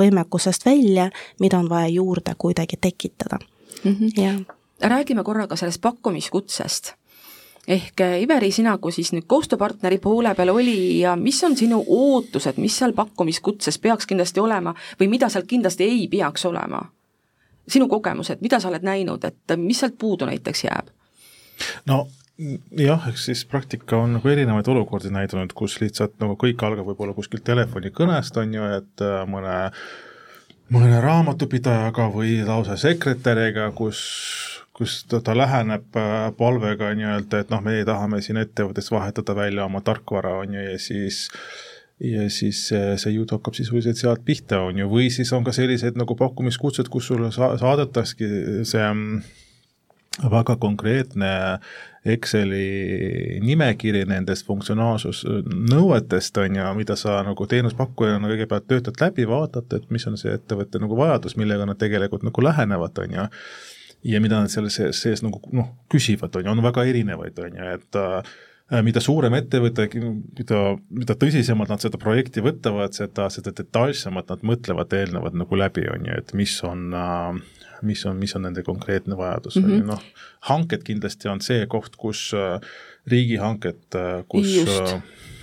[SPEAKER 4] võimekusest välja, mida on vaja juurde kuidagi tekitada
[SPEAKER 3] mm. -hmm. ja räägime korra ka sellest pakkumiskutsest ehk Iveri, sina kui siis nüüd koostööpartneri poole peal oli ja mis on sinu ootused, mis seal pakkumiskutses peaks kindlasti olema või mida seal kindlasti ei peaks olema? sinu kogemused, mida sa oled näinud, et mis sealt puudu näiteks jääb?
[SPEAKER 5] No jah, eks siis praktika on nagu erinevaid olukordi näidanud, kus lihtsalt nagu kõik algab võib-olla kuskilt telefonikõnest, on ju, et äh, mõne mõne raamatupidajaga või lausa sekretäriga, kus, kus ta, ta läheneb äh, palvega nii-öelda, et noh, meie tahame siin ettevõttes vahetada välja oma tarkvara, on ju, ja siis ja siis see, jutt hakkab sisuliselt sealt pihta, on ju, või siis on ka sellised nagu pakkumiskutsed, kus sulle sa-, saadetaski see väga konkreetne Exceli nimekiri nendest funktsionaalsusnõuetest, on ju, mida sa nagu teenuspakkujana kõigepealt töötad läbi, vaatad, et mis on see ettevõtte nagu vajadus, millega nad tegelikult nagu lähenevad, on ju, ja mida nad selle sees, sees nagu noh, küsivad, on ju, on väga erinevaid, on ju, et äh, mida suurem ettevõte, mida, mida tõsisemalt nad seda projekti võtavad, seda, seda detailsemalt nad mõtlevad eelnevalt nagu läbi, on ju, et mis on äh, mis on, mis on nende konkreetne vajadus mm, -hmm. noh, hanked kindlasti on see koht, kus äh, riigihanked, äh, kus Just.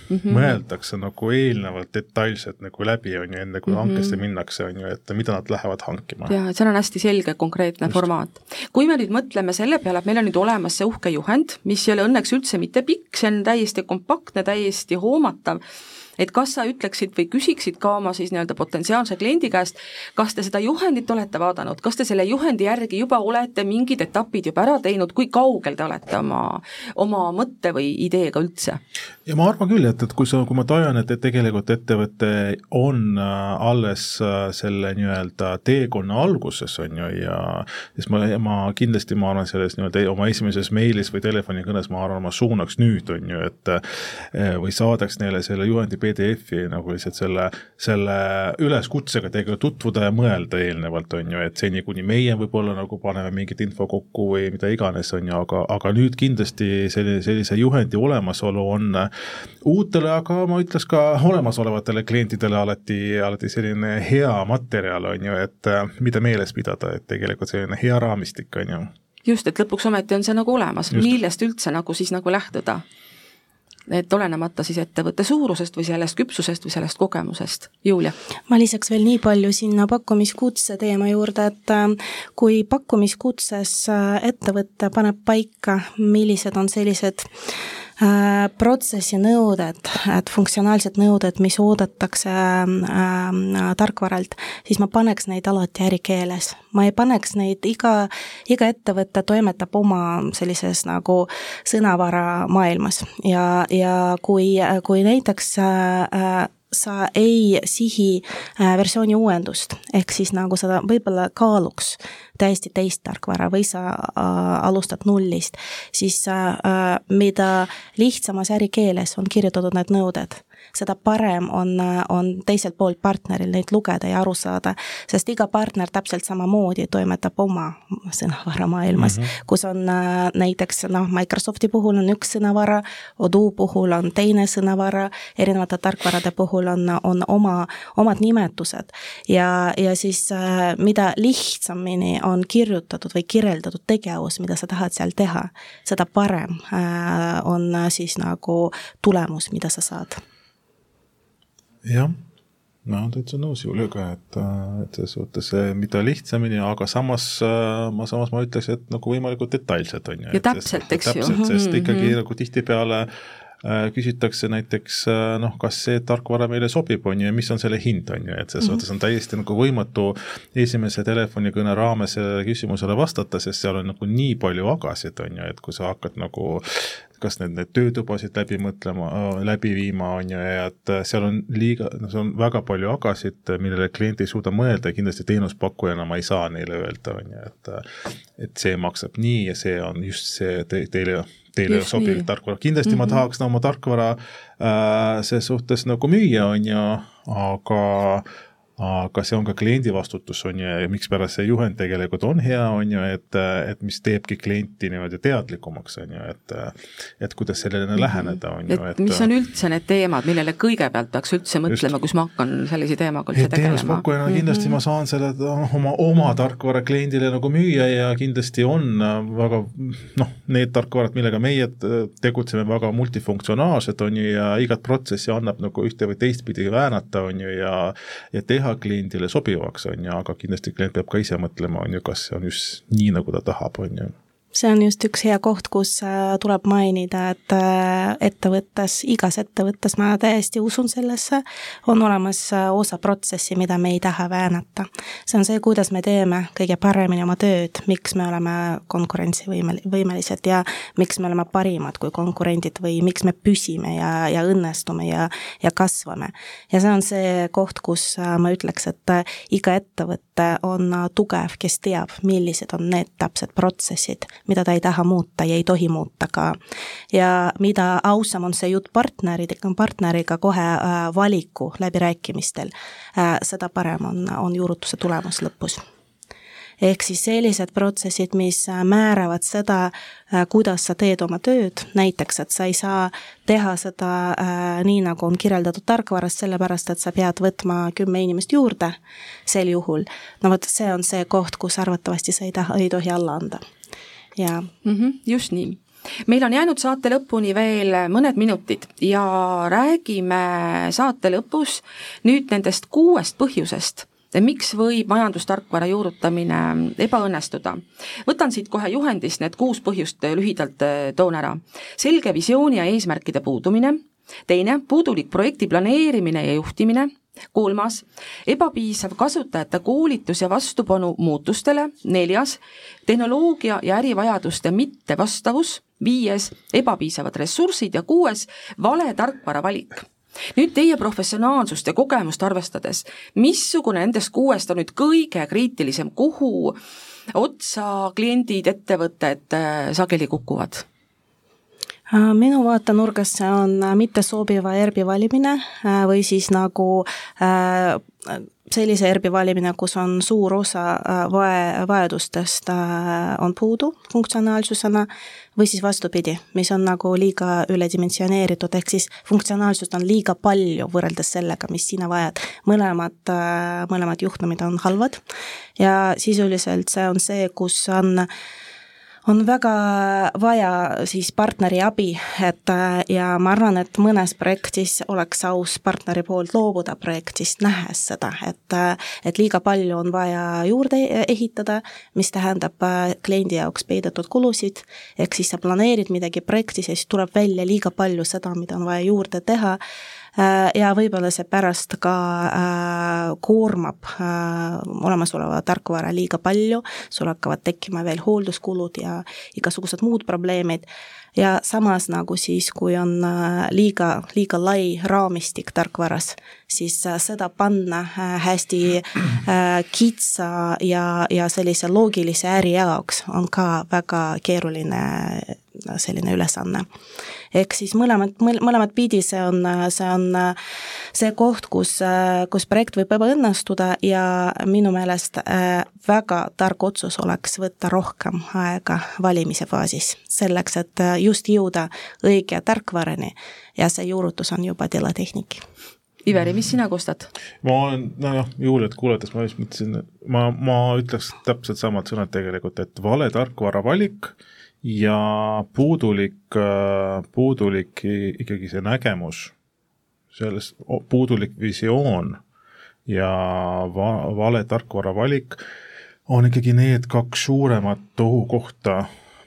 [SPEAKER 5] Mm -hmm. mõeldakse nagu eelnevalt detailselt nagu läbi, on ju, enne kui mm -hmm. hankesse minnakse, on ju, et mida nad lähevad hankima.
[SPEAKER 3] jaa, et seal on hästi selge konkreetne Just. formaat. kui me nüüd mõtleme selle peale, et meil on nüüd olemas see uhke juhend, mis ei ole õnneks üldse mitte pikk, see on täiesti kompaktne, täiesti hoomatav, et kas sa ütleksid või küsiksid ka oma siis nii-öelda potentsiaalse kliendi käest, kas te seda juhendit olete vaadanud, kas te selle juhendi järgi juba olete mingid etapid juba ära teinud, kui kaugel te olete oma, oma mõtte või ideega üldse?
[SPEAKER 5] ja ma arvan küll, et, et kui sa, kui ma tajan, et, et tegelikult ettevõte on äh, alles äh, selle nii-öelda teekonna alguses, on ju, ja siis ma, ma kindlasti, ma arvan, selles nii-öelda oma esimeses meilis või telefonikõnes, ma arvan, ma suunaks nüüd, on ju, et äh, või saadaks neile selle juhendi PDF-i nagu lihtsalt selle, selle üleskutsega teiega tutvuda ja mõelda eelnevalt, on ju, et seni, kuni meie võib-olla nagu paneme mingit info kokku või mida iganes, on ju, aga, aga nüüd kindlasti selline, sellise juhendi olemasolu on uutele, aga ma ütleks ka olemasolevatele klientidele alati, alati selline hea materjal, on ju, et mida meeles pidada, et tegelikult selline hea raamistik, on ju.
[SPEAKER 3] Just, et lõpuks ometi on see nagu olemas, millest üldse nagu siis nagu lähtuda et olenemata siis ettevõtte suurusest või sellest küpsusest või sellest kogemusest. Julia?
[SPEAKER 4] ma lisaks veel nii palju sinna pakkumiskutse teema juurde, et äh, kui pakkumiskutses ettevõte paneb paika, millised on sellised protsessi nõuded, et funktsionaalsed nõuded, mis oodatakse äh, tarkvaralt, siis ma paneks neid alati ärikeeles. ma ei paneks neid, iga, iga ettevõte toimetab oma sellises nagu sõnavara maailmas ja, ja kui, kui näiteks äh, sa ei sihi äh, versiooni uuendust, ehk siis nagu seda võib-olla kaaluks täiesti teist tarkvara või sa äh, alustad nullist, siis äh, mida lihtsamas ärikeeles on kirjutatud need nõuded seda parem on, on teiselt poolt partneril neid lugeda ja aru saada, sest iga partner täpselt samamoodi toimetab oma sõnavaramaailmas mm, -hmm. kus on näiteks noh, Microsofti puhul on üks sõnavara, Odoo puhul on teine sõnavara, erinevate tarkvarade puhul on, on oma, omad nimetused ja, ja siis mida lihtsamini on kirjutatud või kirjeldatud tegevus, mida sa tahad seal teha, seda parem on siis nagu tulemus, mida sa saad.
[SPEAKER 5] Jah, no täitsa nõus Juliaga, et, et selles suhtes mida lihtsamini, aga samas ma, samas ma ütleks, et nagu võimalikult detailselt on ju.
[SPEAKER 3] ja täpselt, eks ju.
[SPEAKER 5] täpselt, sest mhm, ikkagi -hmm. nagu tihtipeale äh, küsitakse näiteks äh, noh, kas see tarkvara meile sobib, on ju, ja mis on selle hind, on ju, et selles mm -hmm. suhtes on täiesti nagu võimatu esimese telefonikõne raames sellele küsimusele vastata, sest seal on nagu nii palju agasid, on ju, et kui sa hakkad nagu kas need, need töötubasid läbi mõtlema, läbi viima, on ju, ja et seal on liiga, no seal on väga palju agasid, millele klient ei suuda mõelda ja kindlasti teenuspakkujana ma ei saa neile öelda, on ju, et et see maksab nii ja see on just see te, teile teile just sobiv nii. tarkvara, kindlasti mm -hmm. ma mhm. tahaks no, oma tarkvara äh, ses suhtes nagu müüa, on ju, aga aga see on ka kliendi vastutus, on ju, ja mikspärast see juhend tegelikult on hea, on ju, et, et mis teebki klienti niimoodi teadlikumaks, on ju, et et kuidas sellele -hmm. läheneda, on ju,
[SPEAKER 3] et mis on üldse need teemad, millele kõigepealt peaks üldse mõtlema, kus ma hakkan sellise teemaga üldse tegelema?
[SPEAKER 5] teenuspakkujana mm -hmm. kindlasti ma saan selle oma, oma tarkvara kliendile nagu müüa ja kindlasti on väga noh, need tarkvarad, millega meie tegutseme, väga multifunktsionaalsed, on ju, ja igat protsessi annab nagu ühte või teistpidi väänata, on ju, ja ja teha teha kliendile sobivaks, on ju, aga kindlasti klient peab ka ise mõtlema, on ju, kas see on just nii, nagu ta tahab, on ju
[SPEAKER 4] see on just üks hea koht, kus äh, tuleb mainida, et äh, ettevõttes, igas ettevõttes, ma täiesti usun sellesse, on olemas äh, osa protsessi, mida me ei taha väänata. see on see, kuidas me teeme kõige paremini oma tööd, miks me oleme konkurentsivõimel-, võimelised ja miks me oleme parimad kui konkurendid või miks me püsime ja, ja õnnestume ja, ja kasvame. ja see on see koht, kus ma ütleks, et iga ettevõte on tugev, kes teab, millised on need täpsed protsessid, mida ta ei taha muuta ja ei tohi muuta ka. ja mida ausam on see jutt partneridega, partneriga kohe äh, valiku läbirääkimistel, äh, seda parem on, on juurutuse tulemus lõpus ehk siis sellised protsessid, mis äh, määravad seda, kuidas sa teed oma tööd, näiteks et sa ei saa teha seda äh, nii, nagu on kirjeldatud tarkvaras, sellepärast et sa pead võtma kümme inimest juurde sel juhul. no vot, see on see koht, kus arvatavasti sa ei taha, ei tohi alla anda
[SPEAKER 3] jaa mm -hmm,. just nii meil on jäänud saate lõpuni veel mõned minutid ja räägime saate lõpus nüüd nendest kuuest põhjusest, miks võib majandustarkvara juurutamine ebaõnnestuda. võtan siit kohe juhendist need kuus põhjust lühidalt äh, toon ära. selge visiooni ja eesmärkide puudumine, teine, puudulik projekti planeerimine ja juhtimine, kolmas, ebapiisav kasutajate koolitus ja vastupanu muutustele, neljas, tehnoloogia ja ärivajaduste mittevastavus, viies, ebapiisavad ressursid. Ja kuues, vale tarkvara valik. Nüüd teie professionaalsust ja kogemust arvestades, missugune nendest kuuest on nüüd kõige kriitilisem, kuhu otsa kliendid, ettevõtted äh, sageli kukuvad?
[SPEAKER 4] Äh, minu vaatenurgast see on äh, mittesobiva ERP-i valimine äh, või siis nagu sellise ERP-i valimine, kus on suur osa vae, vajadustest on puudu funktsionaalsusena, või siis vastupidi, mis on nagu liiga üledimensioneeritud, ehk siis funktsionaalsust on liiga palju võrreldes sellega, mis sina vajad. mõlemad, mõlemad juhtumid on halvad ja sisuliselt see on see, kus on äh, on väga vaja siis partneri abi, et ja ma arvan, et mõnes projektis oleks aus partneri poolt loobuda projektist, nähes seda, et et liiga palju on vaja juurde ehitada, mis tähendab kliendi jaoks peidetud kulusid, ehk siis sa planeerid midagi projektis ja siis tuleb välja liiga palju seda, mida on vaja juurde teha ja võib-olla see pärast ka äh, koormab äh, olemasoleva tarkvara liiga palju, sul hakkavad tekkima veel hoolduskulud ja igasugused muud probleemid. Ja samas nagu siis, kui on liiga, liiga lai raamistik tarkvaras, siis seda panna hästi kitsa ja, ja sellise loogilise äri jaoks on ka väga keeruline selline ülesanne. ehk siis mõlemad, mõlemat pidi see on, see on see koht, kus, kus projekt võib ebaõnnestuda ja minu meelest väga tark otsus oleks võtta rohkem aega valimise faasis, selleks et just jõuda õige tarkvarani ja see juurutus on juba teletehnik
[SPEAKER 3] Iveri, mis sina kostad?
[SPEAKER 5] ma olen, nojah, Juliat kuulates ma just mõtlesin, ma, ma ütleks täpselt samad sõnad tegelikult, et vale tarkvara valik ja puudulik, puudulik ikkagi see nägemus, sellest, puudulik visioon ja va-, vale tarkvara valik on ikkagi need kaks suuremat ohukohta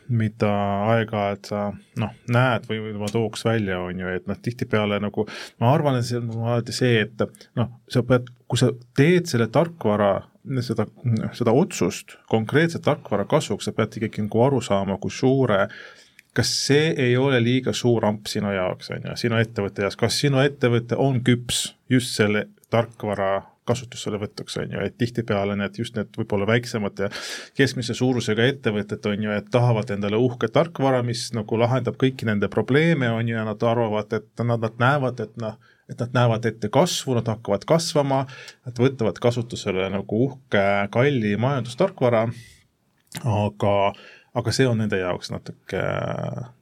[SPEAKER 5] mida aeg-ajalt sa noh, näed või, või ma tooks välja, on ju, et noh, tihtipeale nagu ma arvan, et see on alati see, et noh, sa pead, kui sa teed selle tarkvara, seda, seda otsust konkreetselt tarkvara kasuks, sa pead ikkagi nagu aru saama, kui suure kas see ei ole liiga suur amp sinu jaoks, on ju, sinu ettevõtte jaoks, kas sinu ettevõte on küps just selle tarkvara kasutuselevõtuks, on ju, et tihtipeale need just need võib-olla väiksemad ja keskmise suurusega ettevõtted, on ju, et tahavad endale uhket tarkvara, mis nagu lahendab kõiki nende probleeme, on ju, ja nad arvavad, et nad, nad näevad, et noh, et nad näevad ette kasvu, nad hakkavad kasvama, nad võtavad kasutusele nagu uhke, kalli majandustarkvara, aga aga see on nende jaoks natuke,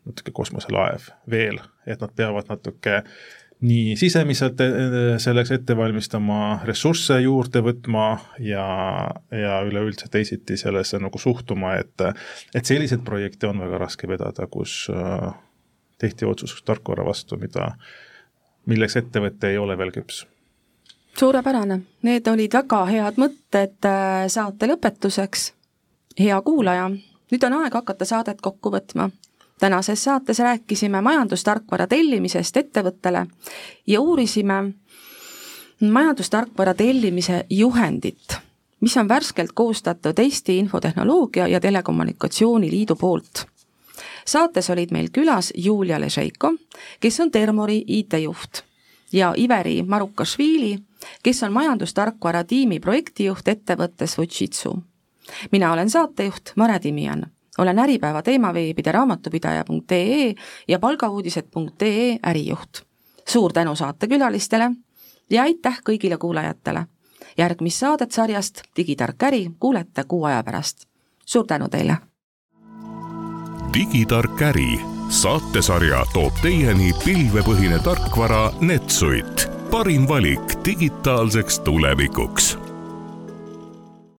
[SPEAKER 5] natuke kosmoselaev veel, et nad peavad natuke äh, nii sisemiselt eh, selleks ette valmistama, ressursse juurde võtma ja, ja üleüldse teisiti sellesse nagu suhtuma, et et selliseid projekte on väga raske vedada, kus äh, tehti otsus tarkvara vastu, mida, milleks ettevõte ei ole veel küps.
[SPEAKER 3] suurepärane, need olid väga head mõtted äh, saate lõpetuseks. hea kuulaja, nüüd on aeg hakata saadet kokku võtma tänases saates rääkisime majandustarkvara tellimisest ettevõttele ja uurisime majandustarkvara tellimise juhendit, mis on värskelt koostatud Eesti Infotehnoloogia ja Telekommunikatsiooni Liidu poolt. saates olid meil külas Julia Ležeiko, kes on Termori IT-juht ja Iveri Marukašvili, kes on majandustarkvara tiimi projektijuht ettevõttes Fujitsu. mina olen saatejuht Mare Timian olen Äripäeva teemaveebide raamatupidaja.ee ja palgauudised.ee ärijuht. suur tänu saatekülalistele ja aitäh kõigile kuulajatele. järgmist saadet sarjast Digitark äri kuulete kuu aja pärast. suur tänu teile!
[SPEAKER 2] digitark äri saatesarja toob teieni pilvepõhine tarkvara Netsuit, parim valik digitaalseks tulevikuks